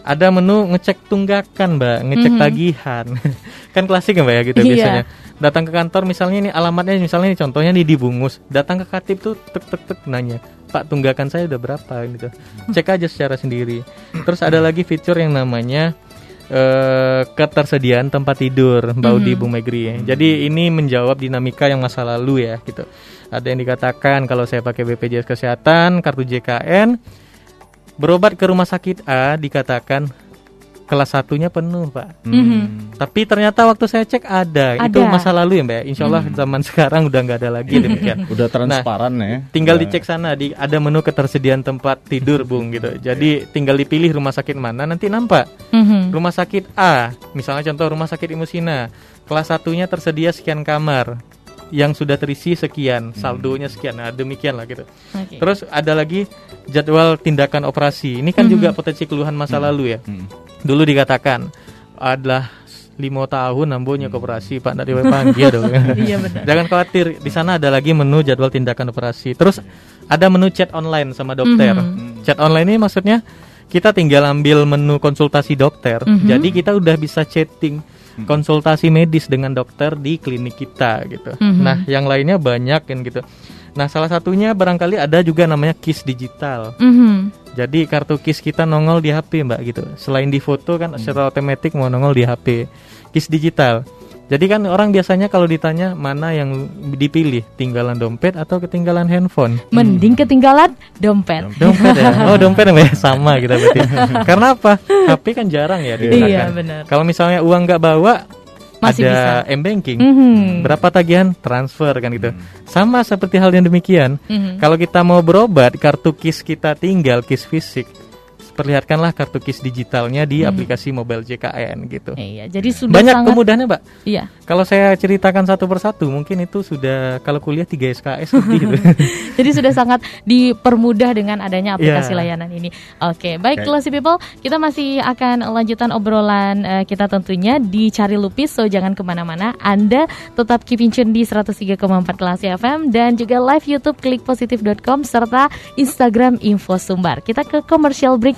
ada menu ngecek tunggakan, Mbak, ngecek tagihan. kan klasik ya, Mbak ya gitu Iya. biasanya. Datang ke kantor misalnya ini alamatnya misalnya ini contohnya nih di Bungus. Datang ke Katip tuh tek tek tek nanya, "Pak, tunggakan saya udah berapa?" gitu. Cek aja secara sendiri. Terus ada lagi fitur yang namanya eh ketersediaan tempat tidur Mbak Udi Bung Megri ya. Jadi ini menjawab dinamika yang masa lalu ya gitu. Ada yang dikatakan kalau saya pakai BPJS Kesehatan, kartu JKN, berobat ke rumah sakit A dikatakan kelas satunya penuh pak. Mhm. Tapi ternyata waktu saya cek ada. Itu Ada. masa lalu ya mbak. Insya Allah zaman sekarang udah nggak ada lagi demikian. Udah transparan ya. Tinggal Udah. dicek sana di ada menu ketersediaan tempat tidur bung gitu. Jadi tinggal dipilih rumah sakit mana nanti nampak. Mhm. Rumah sakit A, misalnya contoh rumah sakit Imusina, kelas satunya tersedia sekian kamar, yang sudah terisi sekian, saldonya sekian. Nah, demikian lah gitu. Oke. Terus ada lagi jadwal tindakan operasi. Ini kan juga potensi keluhan masa lalu ya. Hmm. Dulu dikatakan adalah lima tahun nambonya ke operasi Pak dari panggil dong. Iya benar. Jangan khawatir, di sana ada lagi menu jadwal tindakan operasi. Terus ada menu chat online sama dokter. Chat online ini maksudnya kita tinggal ambil menu konsultasi dokter. Jadi kita udah bisa chatting konsultasi medis dengan dokter di klinik kita gitu. Nah, yang lainnya banyak kan gitu. Nah, salah satunya barangkali ada juga namanya KIS digital. Mhm. Jadi kartu KIS kita nongol di HP Mbak gitu. Selain di foto kan secara otomatis mau nongol di HP. KIS digital. Jadi kan orang biasanya kalau ditanya mana yang dipilih, tinggalan dompet atau ketinggalan handphone? Mending ketinggalan dompet. Dompet ya. Oh, dompet ya sama kita berarti. Karena apa? HP kan jarang ya digunakan. Iya, benar. Kalau misalnya uang nggak bawa Masih ada m-banking. Mhm. Berapa tagihan transfer kan gitu. Sama seperti hal yang demikian. Mhm. Kalau kita mau berobat, kartu KIS kita tinggal KIS fisik. Perlihatkanlah kartu KIS digitalnya di aplikasi mobile JKN gitu. Iya, jadi sudah Banyak sangat kemudahannya, Mbak. Iya. Kalau saya ceritakan satu persatu, mungkin itu sudah kalau kuliah 3 SKS gitu. Jadi sudah sangat dipermudah dengan adanya aplikasi Ya. layanan ini. Oke, baik Oke. Classy People, kita masih akan lanjutan obrolan eh, kita tentunya di Cari Lupis, so jangan ke mana-mana. Anda tetap keep in tune di 103,4 Classy FM dan juga live YouTube klikpositif.com serta Instagram Info Sumbar. Kita ke commercial break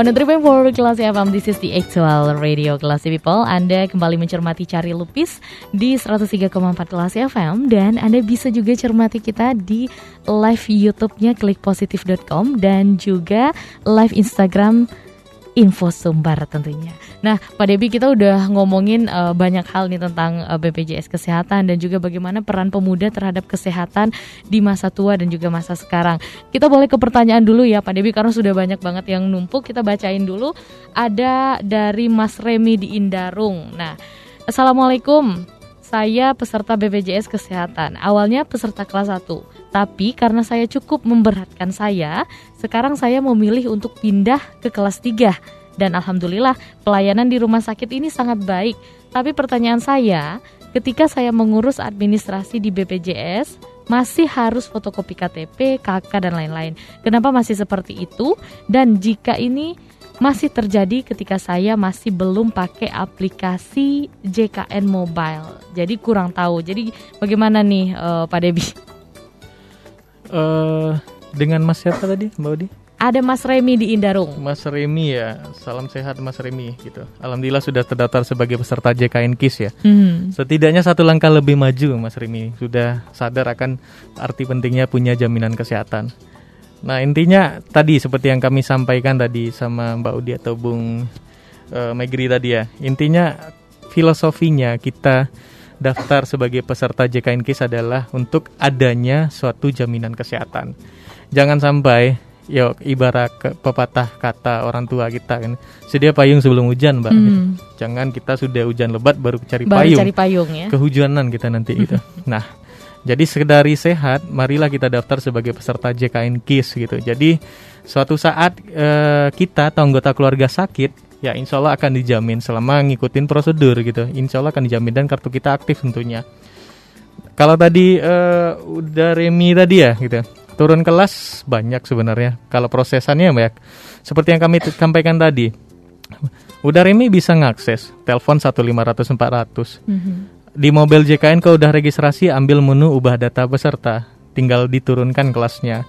One and three point four Kelas FM, this is the actual radio Kelas People. Anda kembali mencermati Cari Lupis di 103,4 Kelas FM dan Anda bisa juga cermati kita di live YouTube-nya klikpositif.com dan juga live Instagram info sumbar tentunya. Nah, Pak Debi kita udah ngomongin eh, banyak hal nih tentang eh, BPJS Kesehatan dan juga bagaimana peran pemuda terhadap kesehatan di masa tua dan juga masa sekarang. Kita boleh ke pertanyaan dulu ya Pak Debi karena sudah banyak banget yang numpuk. Kita bacain dulu. Ada dari Mas Remi di Indarung. Nah, Assalamualaikum. Saya peserta BPJS Kesehatan. Awalnya peserta kelas 1. Tapi karena saya cukup memberatkan saya, sekarang saya memilih untuk pindah ke kelas 3. Dan alhamdulillah pelayanan di rumah sakit ini sangat baik. Tapi pertanyaan saya, ketika saya mengurus administrasi di BPJS, masih harus fotokopi KTP, KK dan lain-lain. Kenapa masih seperti itu? Dan jika ini masih terjadi ketika saya masih belum pakai aplikasi JKN Mobile. Jadi kurang tahu. Jadi bagaimana nih eh, Pak Debi? Eh, dengan Mas siapa tadi, Mbak Odi? Ada Mas Remi di Indarung. Mas Remi ya, salam sehat Mas Remi gitu. Alhamdulillah sudah terdaftar sebagai peserta JKN KIS ya. Hmm. Setidaknya satu langkah lebih maju Mas Remi sudah sadar akan arti pentingnya punya jaminan kesehatan. Nah intinya tadi seperti yang kami sampaikan tadi sama Mbak Udi atau Bung eh, Megri tadi ya. Intinya filosofinya kita daftar sebagai peserta JKN KIS adalah untuk adanya suatu jaminan kesehatan. Jangan sampai yo ibarat ke- pepatah kata orang tua kita kan sedia payung sebelum hujan mbak Hmm. jangan kita sudah hujan lebat baru cari Baru payung cari payung ya. kehujanan kita nanti gitu. Nah, jadi sekedari sehat, marilah kita daftar sebagai peserta JKN KIS gitu. Jadi suatu saat eh, kita atau anggota keluarga sakit, ya insya Allah akan dijamin selama ngikutin prosedur gitu. Insya Allah akan dijamin dan kartu kita aktif tentunya. Kalau tadi eh, udah Remi tadi ya gitu. Turun kelas banyak sebenarnya. Kalau prosesannya banyak. Seperti yang kami sampaikan tadi. Udah Remi bisa ngakses telepon 15500 400 Mhm. di mobil JKN kalau udah registrasi ambil menu ubah data peserta tinggal diturunkan kelasnya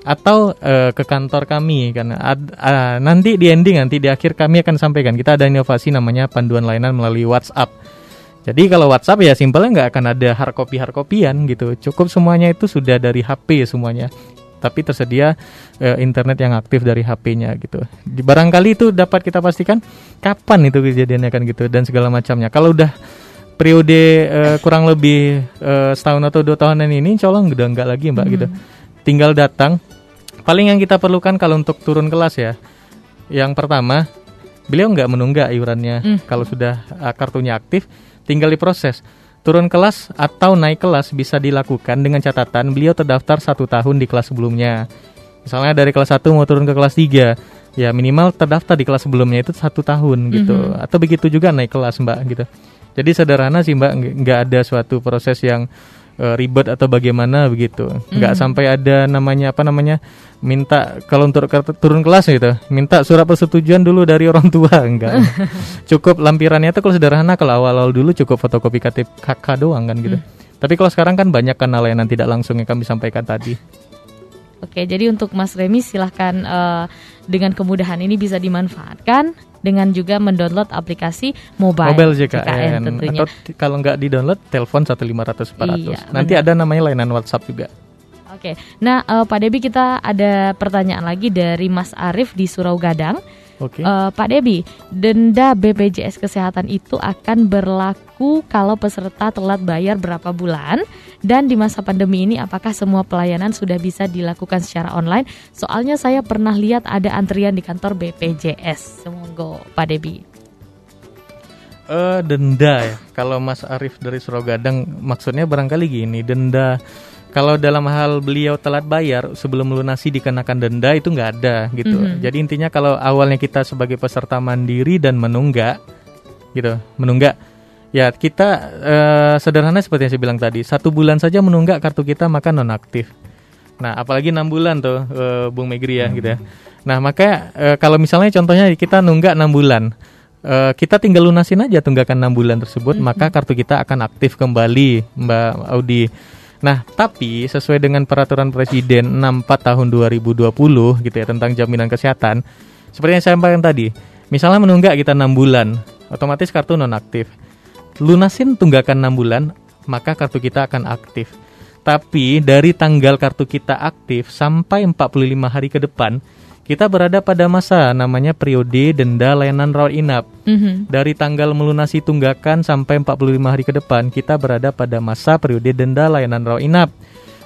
atau eh, ke kantor kami kan Ad- ah, nanti di ending nanti di akhir kami akan sampaikan kita ada inovasi namanya panduan layanan melalui WhatsApp jadi kalau WhatsApp ya simpelnya nggak akan ada hard copy hard copyan gitu cukup semuanya itu sudah dari HP semuanya tapi tersedia eh, internet yang aktif dari HP-nya gitu. Di barangkali itu dapat kita pastikan kapan itu kejadiannya kan gitu dan segala macamnya. Kalau udah periode eh, kurang lebih eh, setahun atau dua tahunan ini, insya Allah udah nggak lagi mbak gitu. Tinggal datang. Paling yang kita perlukan kalau untuk turun kelas ya, yang pertama beliau nggak menunggak iurannya. Kalau sudah eh, kartunya aktif, tinggal diproses. Turun kelas atau naik kelas bisa dilakukan dengan catatan beliau terdaftar satu tahun di kelas sebelumnya. Misalnya dari kelas 1 mau turun ke kelas 3 Ya minimal terdaftar di kelas sebelumnya itu satu tahun gitu Atau begitu juga naik kelas mbak gitu Jadi sederhana sih mbak nggak ada suatu proses yang eh, ribet atau bagaimana begitu. Nggak sampai ada namanya apa namanya minta kalau untuk turun kelas gitu minta surat persetujuan dulu dari orang tua enggak. Cukup lampirannya itu kalau sederhana kalau awal-awal dulu cukup fotokopi KTP KK doang kan gitu. Tapi kalau sekarang kan banyak kan layanan tidak langsung yang kami sampaikan tadi. Oke, jadi untuk Mas Remi silahkan eh, dengan kemudahan ini bisa dimanfaatkan dengan juga mendownload aplikasi mobile, Mobile JKN, tentunya. atau kalau nggak di download telepon 15400 400. Iya, Nanti ada namanya layanan WhatsApp juga. Oke, nah eh, Pak Debi kita ada pertanyaan lagi dari Mas Arif di Surau Gadang. Oke. Eh, Pak Debi, denda BPJS Kesehatan itu akan berlaku kalau peserta telat bayar berapa bulan dan di masa pandemi ini apakah semua pelayanan sudah bisa dilakukan secara online? Soalnya saya pernah lihat ada antrian di kantor BPJS. Semoga Pak Debi. Eh, denda ya. Kalau Mas Arief dari Surogadang maksudnya barangkali gini, denda kalau dalam hal beliau telat bayar sebelum melunasi dikenakan denda itu nggak ada gitu. Mhm. Jadi intinya kalau awalnya kita sebagai peserta mandiri dan menunggak gitu, menunggak ya kita eh, sederhana seperti yang saya bilang tadi, satu bulan saja menunggak kartu kita maka nonaktif. Nah, apalagi enam bulan tuh eh, Bung Megri ya gitu ya. Nah, maka eh, kalau misalnya contohnya kita nunggak enam bulan, eh, kita tinggal lunasin aja tunggakan enam bulan tersebut, maka kartu kita akan aktif kembali, Mbak Audi. Nah, tapi sesuai dengan peraturan Presiden 64 tahun 2020 gitu ya tentang jaminan kesehatan, seperti yang saya sampaikan tadi, misalnya menunggak kita enam bulan, otomatis kartu nonaktif. Lunasin tunggakan 6 bulan, maka kartu kita akan aktif. Tapi dari tanggal kartu kita aktif sampai 45 hari ke depan, kita berada pada masa namanya periode denda layanan rawat inap. Mhm. Dari tanggal melunasi tunggakan sampai 45 hari ke depan, kita berada pada masa periode denda layanan rawat inap.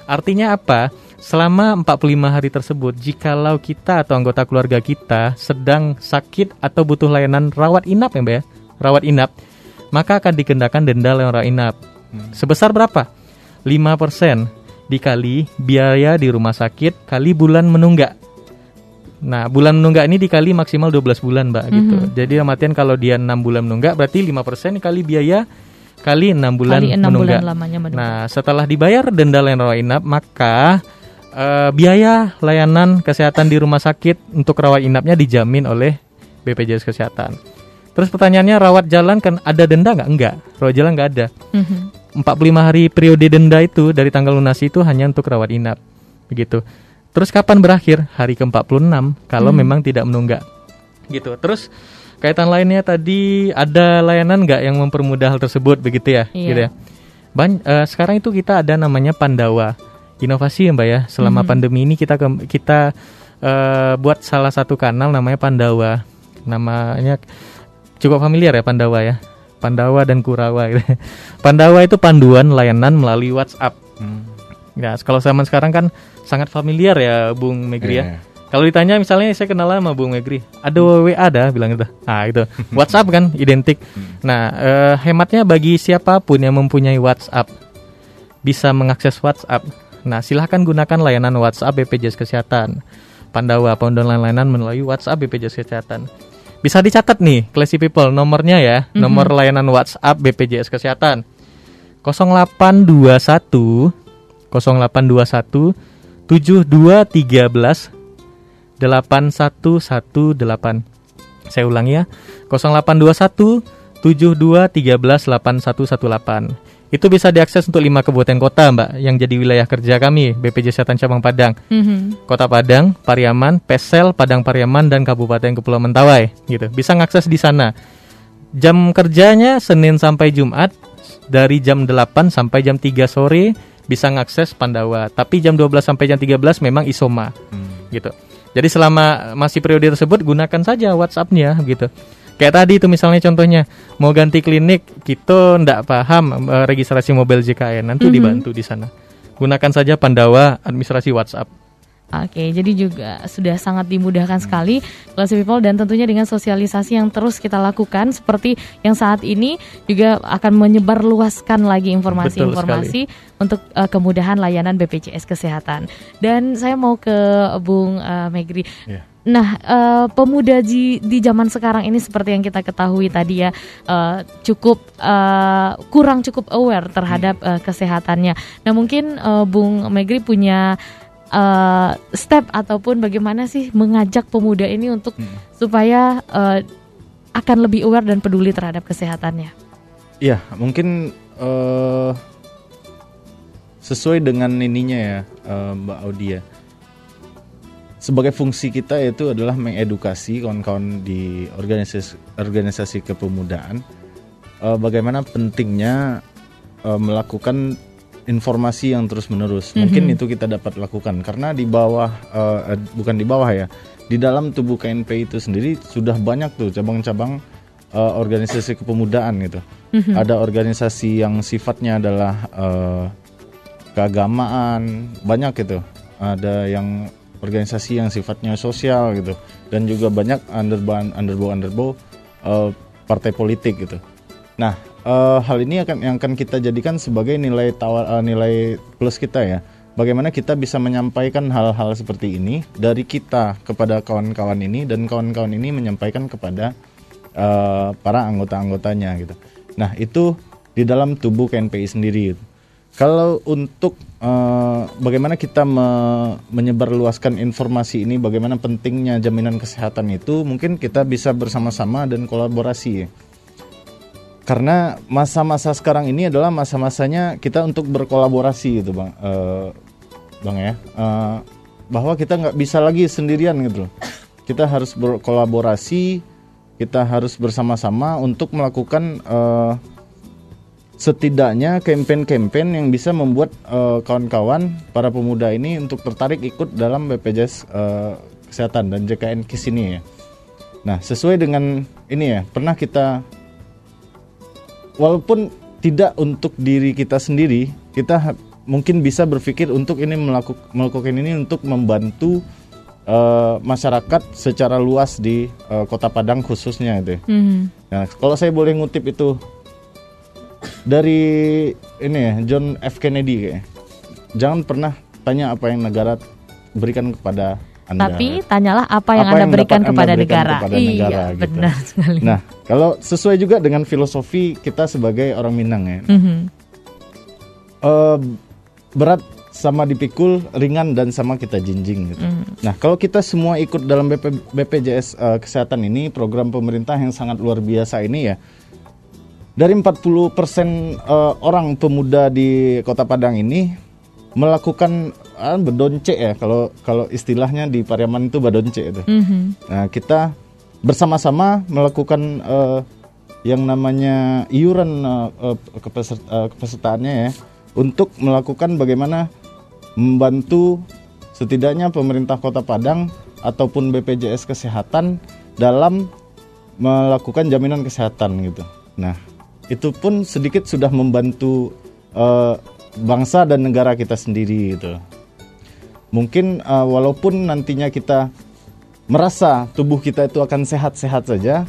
Artinya apa? Selama 45 hari tersebut, jikalau kita atau anggota keluarga kita sedang sakit atau butuh layanan rawat inap ya Mbak ya, rawat inap, maka akan dikenakan denda layanan rawat inap. Sebesar berapa? 5% dikali biaya di rumah sakit kali bulan menunggak. Nah, bulan menunggak ini dikali maksimal 12 bulan, Mbak, gitu. Jadi dalam artian kalau dia 6 bulan menunggak berarti 5% kali biaya kali 6 bulan Kali enam menunggak. bulan lamanya menunggak. Nah, setelah dibayar denda layanan rawat inap, maka eh, biaya layanan kesehatan di rumah sakit untuk rawat inapnya dijamin oleh BPJS Kesehatan. Terus pertanyaannya rawat jalan kan ada denda nggak? Enggak. Rawat jalan nggak ada. Mhm. 45 hari periode denda itu dari tanggal lunasi itu hanya untuk rawat inap. Begitu. Terus kapan berakhir? Hari ke-46 kalau Hmm. memang tidak menunggak. Gitu. Terus kaitan lainnya tadi ada layanan nggak yang mempermudah hal tersebut begitu ya? Iya. Gitu ya. Ban- eh, sekarang itu kita ada namanya Pandawa. Inovasi ya Mbak ya. Selama Mhm. pandemi ini kita ke- kita eh, buat salah satu kanal namanya Pandawa. Namanya cukup familiar ya Pandawa ya. Pandawa dan Kurawa gitu. Pandawa itu panduan layanan melalui WhatsApp. Hmm. Nah, kalau zaman sekarang kan sangat familiar ya Bung Megri ya. Iya. Kalau ditanya misalnya saya kenal sama Bung Megri, ada WA dah bilang gitu. Ah itu WhatsApp kan identik. Nah eh, hematnya bagi siapa pun yang mempunyai WhatsApp bisa mengakses WhatsApp. Nah silahkan gunakan layanan WhatsApp BPJS Kesehatan. Pandawa panduan layanan melalui WhatsApp BPJS Kesehatan. Bisa dicatat nih, Classy People, nomornya ya, nomor layanan WhatsApp BPJS Kesehatan. 0821 0821 7213 8118. Saya ulangi ya. 0821 7213 8118. Itu bisa diakses untuk 5 kabupaten kota, Mbak, yang jadi wilayah kerja kami, BPJS Kesehatan Cabang Padang. Mhm. Kota Padang, Pariaman, Pesel, Padang Pariaman dan Kabupaten Kepulauan Mentawai gitu. Bisa ngakses di sana. Jam kerjanya Senin sampai Jumat dari jam 8 sampai jam 3 sore bisa ngakses Pandawa. Tapi jam 12 sampai jam 13 memang isoma gitu. Jadi selama masih periode tersebut gunakan saja WhatsApp-nya gitu. Kayak tadi itu misalnya contohnya mau ganti klinik kita ndak paham eh, registrasi mobil JKN nanti Mhm. dibantu di sana. Gunakan saja Pandawa administrasi WhatsApp. Oke, jadi juga sudah sangat dimudahkan sekali Classy People dan tentunya dengan sosialisasi yang terus kita lakukan seperti yang saat ini juga akan menyebar luaskan lagi informasi-informasi untuk eh, kemudahan layanan BPJS Kesehatan. Dan saya mau ke Bung eh, Megri. Iya. Nah, eh, pemuda di di zaman sekarang ini seperti yang kita ketahui tadi ya eh, cukup eh, kurang cukup aware terhadap eh, kesehatannya. Nah, mungkin eh, Bung Megri punya eh, step ataupun bagaimana sih mengajak pemuda ini untuk Hmm. supaya eh, akan lebih aware dan peduli terhadap kesehatannya. Iya, mungkin eh, sesuai dengan ininya ya, eh, Mbak Audi ya. Sebagai fungsi kita itu adalah mengedukasi kawan-kawan di organisasi organisasi kepemudaan eh, bagaimana pentingnya eh, melakukan informasi yang terus-menerus. Mungkin Mhm. itu kita dapat lakukan karena di bawah eh, bukan di bawah ya, di dalam tubuh KNP itu sendiri sudah banyak tuh cabang-cabang uh, organisasi kepemudaan gitu. Ada organisasi yang sifatnya adalah uh, keagamaan, banyak gitu. Ada yang organisasi yang sifatnya sosial gitu dan juga banyak underbow underbow underbow uh, partai politik gitu. Nah, uh, hal ini akan yang akan kita jadikan sebagai nilai tawar uh, nilai plus kita ya. Bagaimana kita bisa menyampaikan hal-hal seperti ini dari kita kepada kawan-kawan ini dan kawan-kawan ini menyampaikan kepada uh, para anggota-anggotanya gitu. Nah, itu di dalam tubuh KNPI sendiri. Kalau untuk uh, bagaimana kita me menyebarluaskan informasi ini, bagaimana pentingnya jaminan kesehatan itu, mungkin kita bisa bersama-sama dan kolaborasi karena masa-masa sekarang ini adalah masa-masanya kita untuk berkolaborasi gitu bang. Uh, bang ya. Uh, bahwa kita nggak bisa lagi sendirian gitu kita harus berkolaborasi kita harus bersama-sama untuk melakukan uh, setidaknya campaign-campaign yang bisa membuat kawan-kawan para pemuda ini untuk tertarik ikut dalam BPJS uh, kesehatan dan JKN KIS ini ya. Nah, sesuai dengan ini ya, pernah kita walaupun tidak untuk diri kita sendiri, kita mungkin bisa berpikir untuk ini melakukan melakukan ini untuk membantu uh, masyarakat secara luas di uh, Kota Padang khususnya itu. Mm. Nah, kalau saya boleh ngutip itu dari ini ya John F Kennedy kayak. Jangan pernah tanya apa yang negara berikan kepada anda. Tapi tanyalah apa yang apa Anda berikan kepada anda berikan negara. Kepada iya, negara gitu. benar sekali. Nah, kalau sesuai juga dengan filosofi kita sebagai orang Minang ya. Mm -hmm. uh, berat sama dipikul, ringan dan sama kita jinjing gitu. Mm. Nah, kalau kita semua ikut dalam BP, BPJS uh, kesehatan ini, program pemerintah yang sangat luar biasa ini ya. Dari 40% uh, eh, orang pemuda di Kota Padang ini melakukan ah, bedonce ya kalau kalau istilahnya di Pariaman itu bedonce itu. Mm-hmm. Nah kita bersama-sama melakukan uh, yang namanya iuran uh, uh, kepesertaannya ya untuk melakukan bagaimana membantu setidaknya pemerintah Kota Padang ataupun BPJS Kesehatan dalam melakukan jaminan kesehatan gitu. Nah itu pun sedikit sudah membantu uh, bangsa dan negara kita sendiri gitu. Mungkin uh, walaupun nantinya kita merasa tubuh kita itu akan sehat-sehat saja,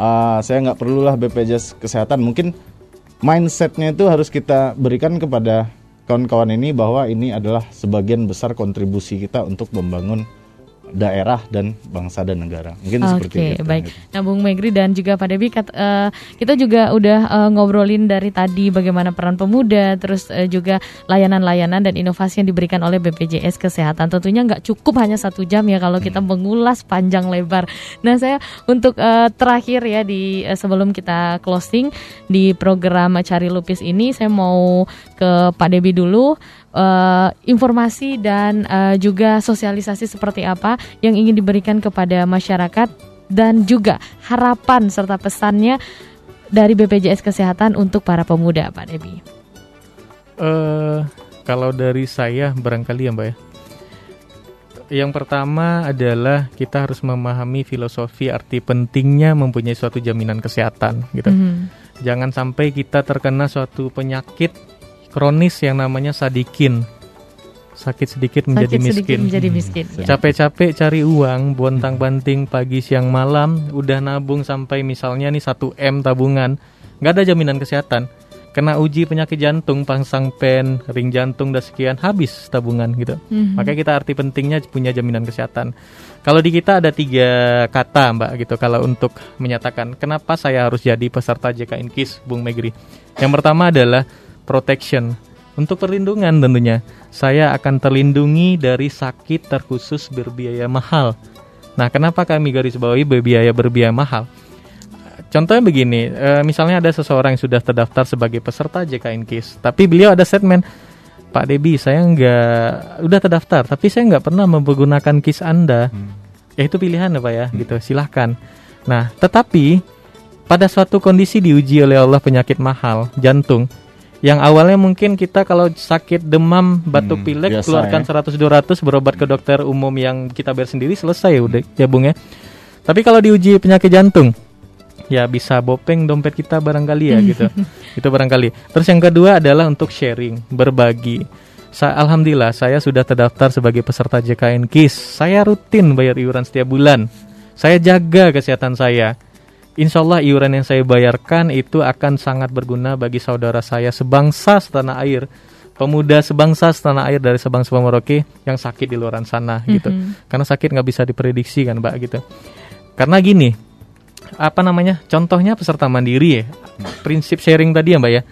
uh, saya nggak perlulah BPJS kesehatan. Mungkin mindsetnya itu harus kita berikan kepada kawan-kawan ini bahwa ini adalah sebagian besar kontribusi kita untuk membangun daerah dan bangsa dan negara. Mungkin okay, seperti itu. Oke, baik. Nah, Bung Megri dan juga Pak Debi, uh, kita juga udah uh, ngobrolin dari tadi bagaimana peran pemuda, terus uh, juga layanan-layanan dan inovasi yang diberikan oleh BPJS Kesehatan. Tentunya nggak cukup hanya satu jam ya kalau kita hmm. mengulas panjang lebar. Nah, saya untuk uh, terakhir ya di uh, sebelum kita closing di program Cari Lupis ini, saya mau ke Pak Debi dulu uh, informasi dan uh, juga sosialisasi seperti apa yang ingin diberikan kepada masyarakat dan juga harapan serta pesannya dari BPJS Kesehatan untuk para pemuda, Pak Debi. Uh, kalau dari saya barangkali ya, Mbak ya. Yang pertama adalah kita harus memahami filosofi arti pentingnya mempunyai suatu jaminan kesehatan gitu. Mm -hmm. Jangan sampai kita terkena suatu penyakit kronis yang namanya sadikin sakit sedikit menjadi sakit miskin. menjadi miskin. Hmm. Capek-capek cari uang, bontang banting pagi siang malam, udah nabung sampai misalnya nih 1 m tabungan, nggak ada jaminan kesehatan. Kena uji penyakit jantung, pasang pen, ring jantung dan sekian, habis tabungan gitu. Mm-hmm. Makanya kita arti pentingnya punya jaminan kesehatan. Kalau di kita ada tiga kata mbak gitu. Kalau untuk menyatakan kenapa saya harus jadi peserta JKN KIS, Bung Megri. Yang pertama adalah protection. Untuk perlindungan tentunya, saya akan terlindungi dari sakit terkhusus berbiaya mahal. Nah, kenapa kami garis bawahi berbiaya berbiaya mahal? Contohnya begini, e, misalnya ada seseorang yang sudah terdaftar sebagai peserta JKN KIS, tapi beliau ada statement, Pak Debi, saya nggak udah terdaftar, tapi saya nggak pernah menggunakan KIS Anda. Hmm. Ya itu pilihan ya Pak ya, hmm. gitu. Silahkan. Nah, tetapi pada suatu kondisi diuji oleh Allah penyakit mahal, jantung, Yang awalnya mungkin kita kalau sakit demam, batuk Hmm, pilek biasa keluarkan ya. 100 200 berobat ke dokter umum yang kita bayar sendiri selesai udah ya Bung ya. Tapi kalau diuji penyakit jantung ya bisa bopeng dompet kita barangkali ya gitu. Itu barangkali. Terus yang kedua adalah untuk sharing, berbagi. Sa Alhamdulillah saya sudah terdaftar sebagai peserta JKN KIS. Saya rutin bayar iuran setiap bulan. Saya jaga kesehatan saya. Insya Allah iuran yang saya bayarkan itu akan sangat berguna bagi saudara saya sebangsa setanah air. Pemuda sebangsa setanah air dari Sabang sampai Merauke yang sakit di luar sana gitu. Karena sakit nggak bisa diprediksi kan Mbak gitu. Karena gini, apa namanya? Contohnya peserta mandiri ya. Prinsip sharing tadi ya Mbak ya.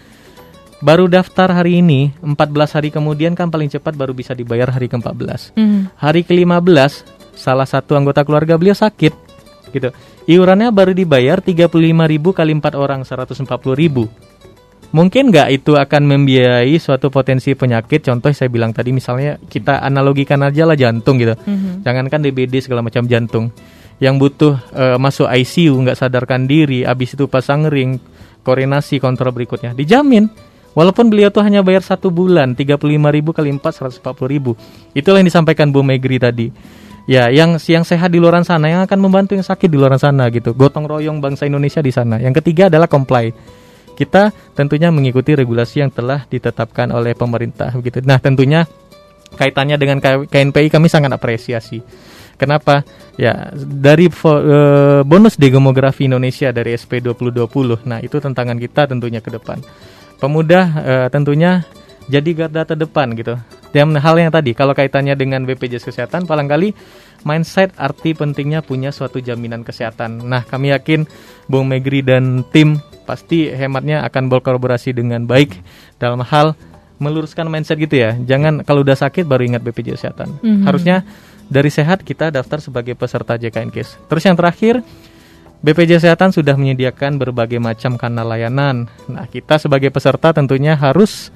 Baru daftar hari ini, 14 hari kemudian kan paling cepat baru bisa dibayar hari ke-14. Mhm. Hari ke-15 salah satu anggota keluarga beliau sakit gitu. Iurannya baru dibayar 35.000 kali 4 orang 140.000. Mungkin nggak itu akan membiayai suatu potensi penyakit. Contoh saya bilang tadi misalnya kita analogikan aja lah jantung gitu. Mhm. Jangankan DBD segala macam jantung. Yang butuh eh, masuk ICU nggak sadarkan diri, habis itu pasang ring, koordinasi kontrol berikutnya dijamin. Walaupun beliau tuh hanya bayar satu bulan 35.000 kali 4 140.000. Itulah yang disampaikan Bu Megri tadi. Ya, yang yang sehat di luar sana yang akan membantu yang sakit di luar sana gitu. Gotong royong bangsa Indonesia di sana. Yang ketiga adalah comply. Kita tentunya mengikuti regulasi yang telah ditetapkan oleh pemerintah begitu. Nah, tentunya kaitannya dengan KNPI kami sangat apresiasi. Kenapa? Ya, dari eh, bonus demografi Indonesia dari SP 2020. Nah, itu tantangan kita tentunya ke depan. Pemuda eh, tentunya jadi garda terdepan gitu. Dan hal yang tadi, kalau kaitannya dengan BPJS Kesehatan, palangkali mindset arti pentingnya punya suatu jaminan kesehatan. Nah, kami yakin Bung Megri dan tim pasti hematnya akan berkolaborasi dengan baik dalam hal meluruskan mindset gitu ya. Jangan kalau udah sakit baru ingat BPJS Kesehatan. Mhm. Harusnya dari sehat kita daftar sebagai peserta JKN KIS. Terus yang terakhir, BPJS Kesehatan sudah menyediakan berbagai macam kanal layanan. Nah, kita sebagai peserta tentunya harus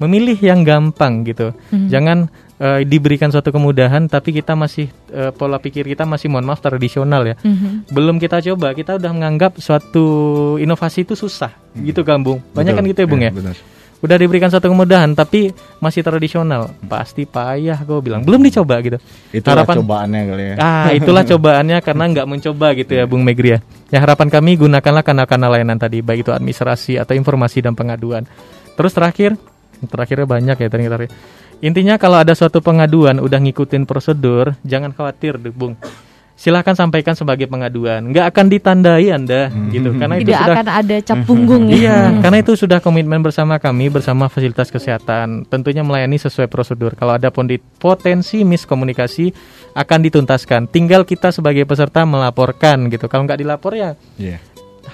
memilih yang gampang gitu. Jangan eh, diberikan suatu kemudahan tapi kita masih eh, pola pikir kita masih mohon maaf tradisional ya. Mhm. Belum kita coba, kita udah menganggap suatu inovasi itu susah. Gitu kan, Bung? Banyak kan gitu ya, Bung ya? benar. Udah diberikan suatu kemudahan tapi masih tradisional. Pasti payah gue bilang. Belum dicoba gitu. Itulah cobaannya kali ya. Ah, itulah cobaannya karena nggak mencoba gitu ya, Bung Megri ya. Ya harapan kami gunakanlah kanal-kanal layanan tadi, baik itu administrasi atau informasi dan pengaduan. Terus terakhir, terakhirnya banyak ya tadi terakhir. Intinya kalau ada suatu pengaduan udah ngikutin prosedur, jangan khawatir, deh, Bung. Silahkan sampaikan sebagai pengaduan, nggak akan ditandai anda, gitu. Karena itu Tidak sudah akan ada cap punggung ya. Iya, karena itu sudah komitmen bersama kami bersama fasilitas kesehatan. Tentunya melayani sesuai prosedur. Kalau ada potensi miskomunikasi akan dituntaskan. Tinggal kita sebagai peserta melaporkan gitu. Kalau nggak dilapor ya Iya.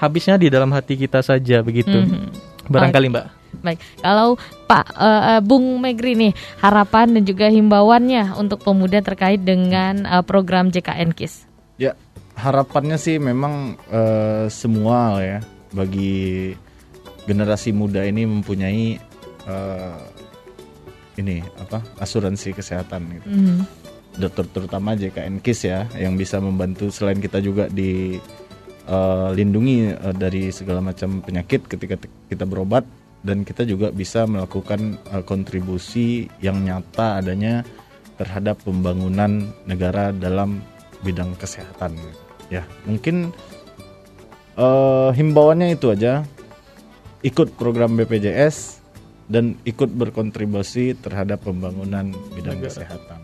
habisnya di dalam hati kita saja begitu. Mhm. Barangkali Mbak. Baik, kalau Pak eh, Bung Megri nih harapan dan juga himbauannya untuk pemuda terkait dengan eh, program JKN KIS. Ya, harapannya sih memang eh, semua ya bagi generasi muda ini mempunyai eh, ini apa asuransi kesehatan gitu. Mhm. Dokter terutama JKN KIS ya yang bisa membantu selain kita juga di eh, lindungi eh, dari segala macam penyakit ketika kita berobat dan kita juga bisa melakukan eh, kontribusi yang nyata adanya terhadap pembangunan negara dalam bidang kesehatan. Ya, mungkin eh, himbauannya itu aja. Ikut program BPJS dan ikut berkontribusi terhadap pembangunan bidang kesehatan.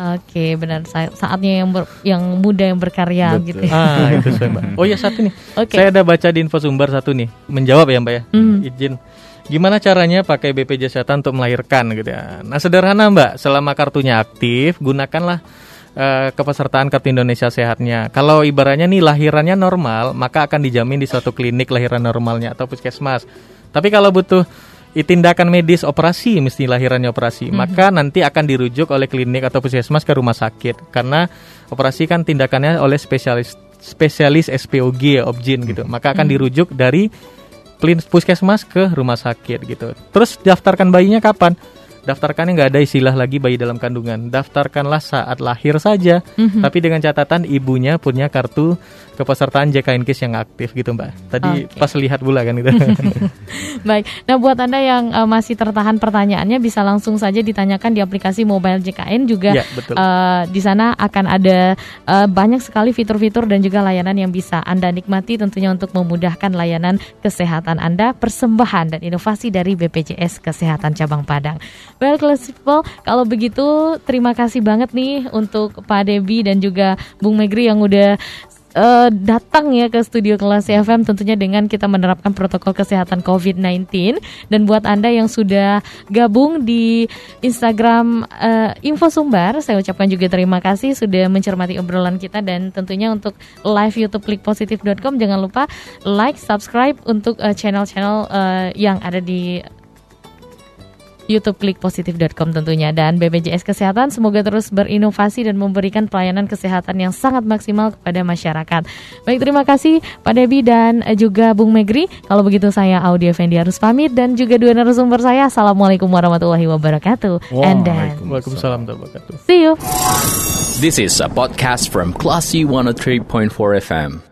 Oke, benar. Sa- Saatnya yang ber- yang muda yang berkarya Betul. gitu. ya. Ah, itu saya Mbak. Oh ya satu nih. Oke. Saya ada baca di info sumber satu nih. Menjawab ya Mbak ya. Mhm. Izin. Gimana caranya pakai BPJS Kesehatan untuk melahirkan gitu ya. Nah, sederhana Mbak, selama kartunya aktif, gunakanlah eh, kepesertaan Kartu Indonesia Sehatnya. Kalau ibaratnya nih lahirannya normal, maka akan dijamin di suatu klinik lahiran normalnya atau puskesmas. Tapi kalau butuh tindakan medis operasi, mesti lahirannya operasi, maka nanti akan dirujuk oleh klinik atau puskesmas ke rumah sakit karena operasi kan tindakannya oleh spesialis spesialis SPOG objin gitu. Maka akan dirujuk dari puskesmas ke rumah sakit gitu. Terus daftarkan bayinya kapan? Daftarkannya nggak ada istilah lagi bayi dalam kandungan. Daftarkanlah saat lahir saja, Mhm. tapi dengan catatan ibunya punya kartu kepesertaan JKN KIS yang aktif gitu mbak. Tadi Oke. pas lihat pula kan itu. Baik, nah buat Anda yang eh, masih tertahan pertanyaannya bisa langsung saja ditanyakan di aplikasi mobile JKN juga Ya, betul. eh, di sana akan ada eh, banyak sekali fitur-fitur dan juga layanan yang bisa Anda nikmati tentunya untuk memudahkan layanan kesehatan Anda, persembahan dan inovasi dari BPJS Kesehatan Cabang Padang. Well, Class People, kalau begitu terima kasih banget nih untuk Pak Debi dan juga Bung Megri yang udah eh, datang ya ke studio kelas FM tentunya dengan kita menerapkan protokol kesehatan COVID-19 dan buat Anda yang sudah gabung di Instagram eh, Info Sumbar saya ucapkan juga terima kasih sudah mencermati obrolan kita dan tentunya untuk live YouTube klikpositif.com jangan lupa like, subscribe untuk eh, channel-channel eh, yang ada di YouTube klikpositif.com tentunya dan BPJS Kesehatan semoga terus berinovasi dan memberikan pelayanan kesehatan yang sangat maksimal kepada masyarakat. Baik terima kasih Pak Debi dan eh, juga Bung Megri. Kalau begitu saya Audio Fendi harus pamit dan juga dua narasumber saya. Assalamualaikum warahmatullahi wabarakatuh. And then Waalaikumsalam warahmatullahi wabarakatuh. see you. This is a podcast from Classy 103.4 FM.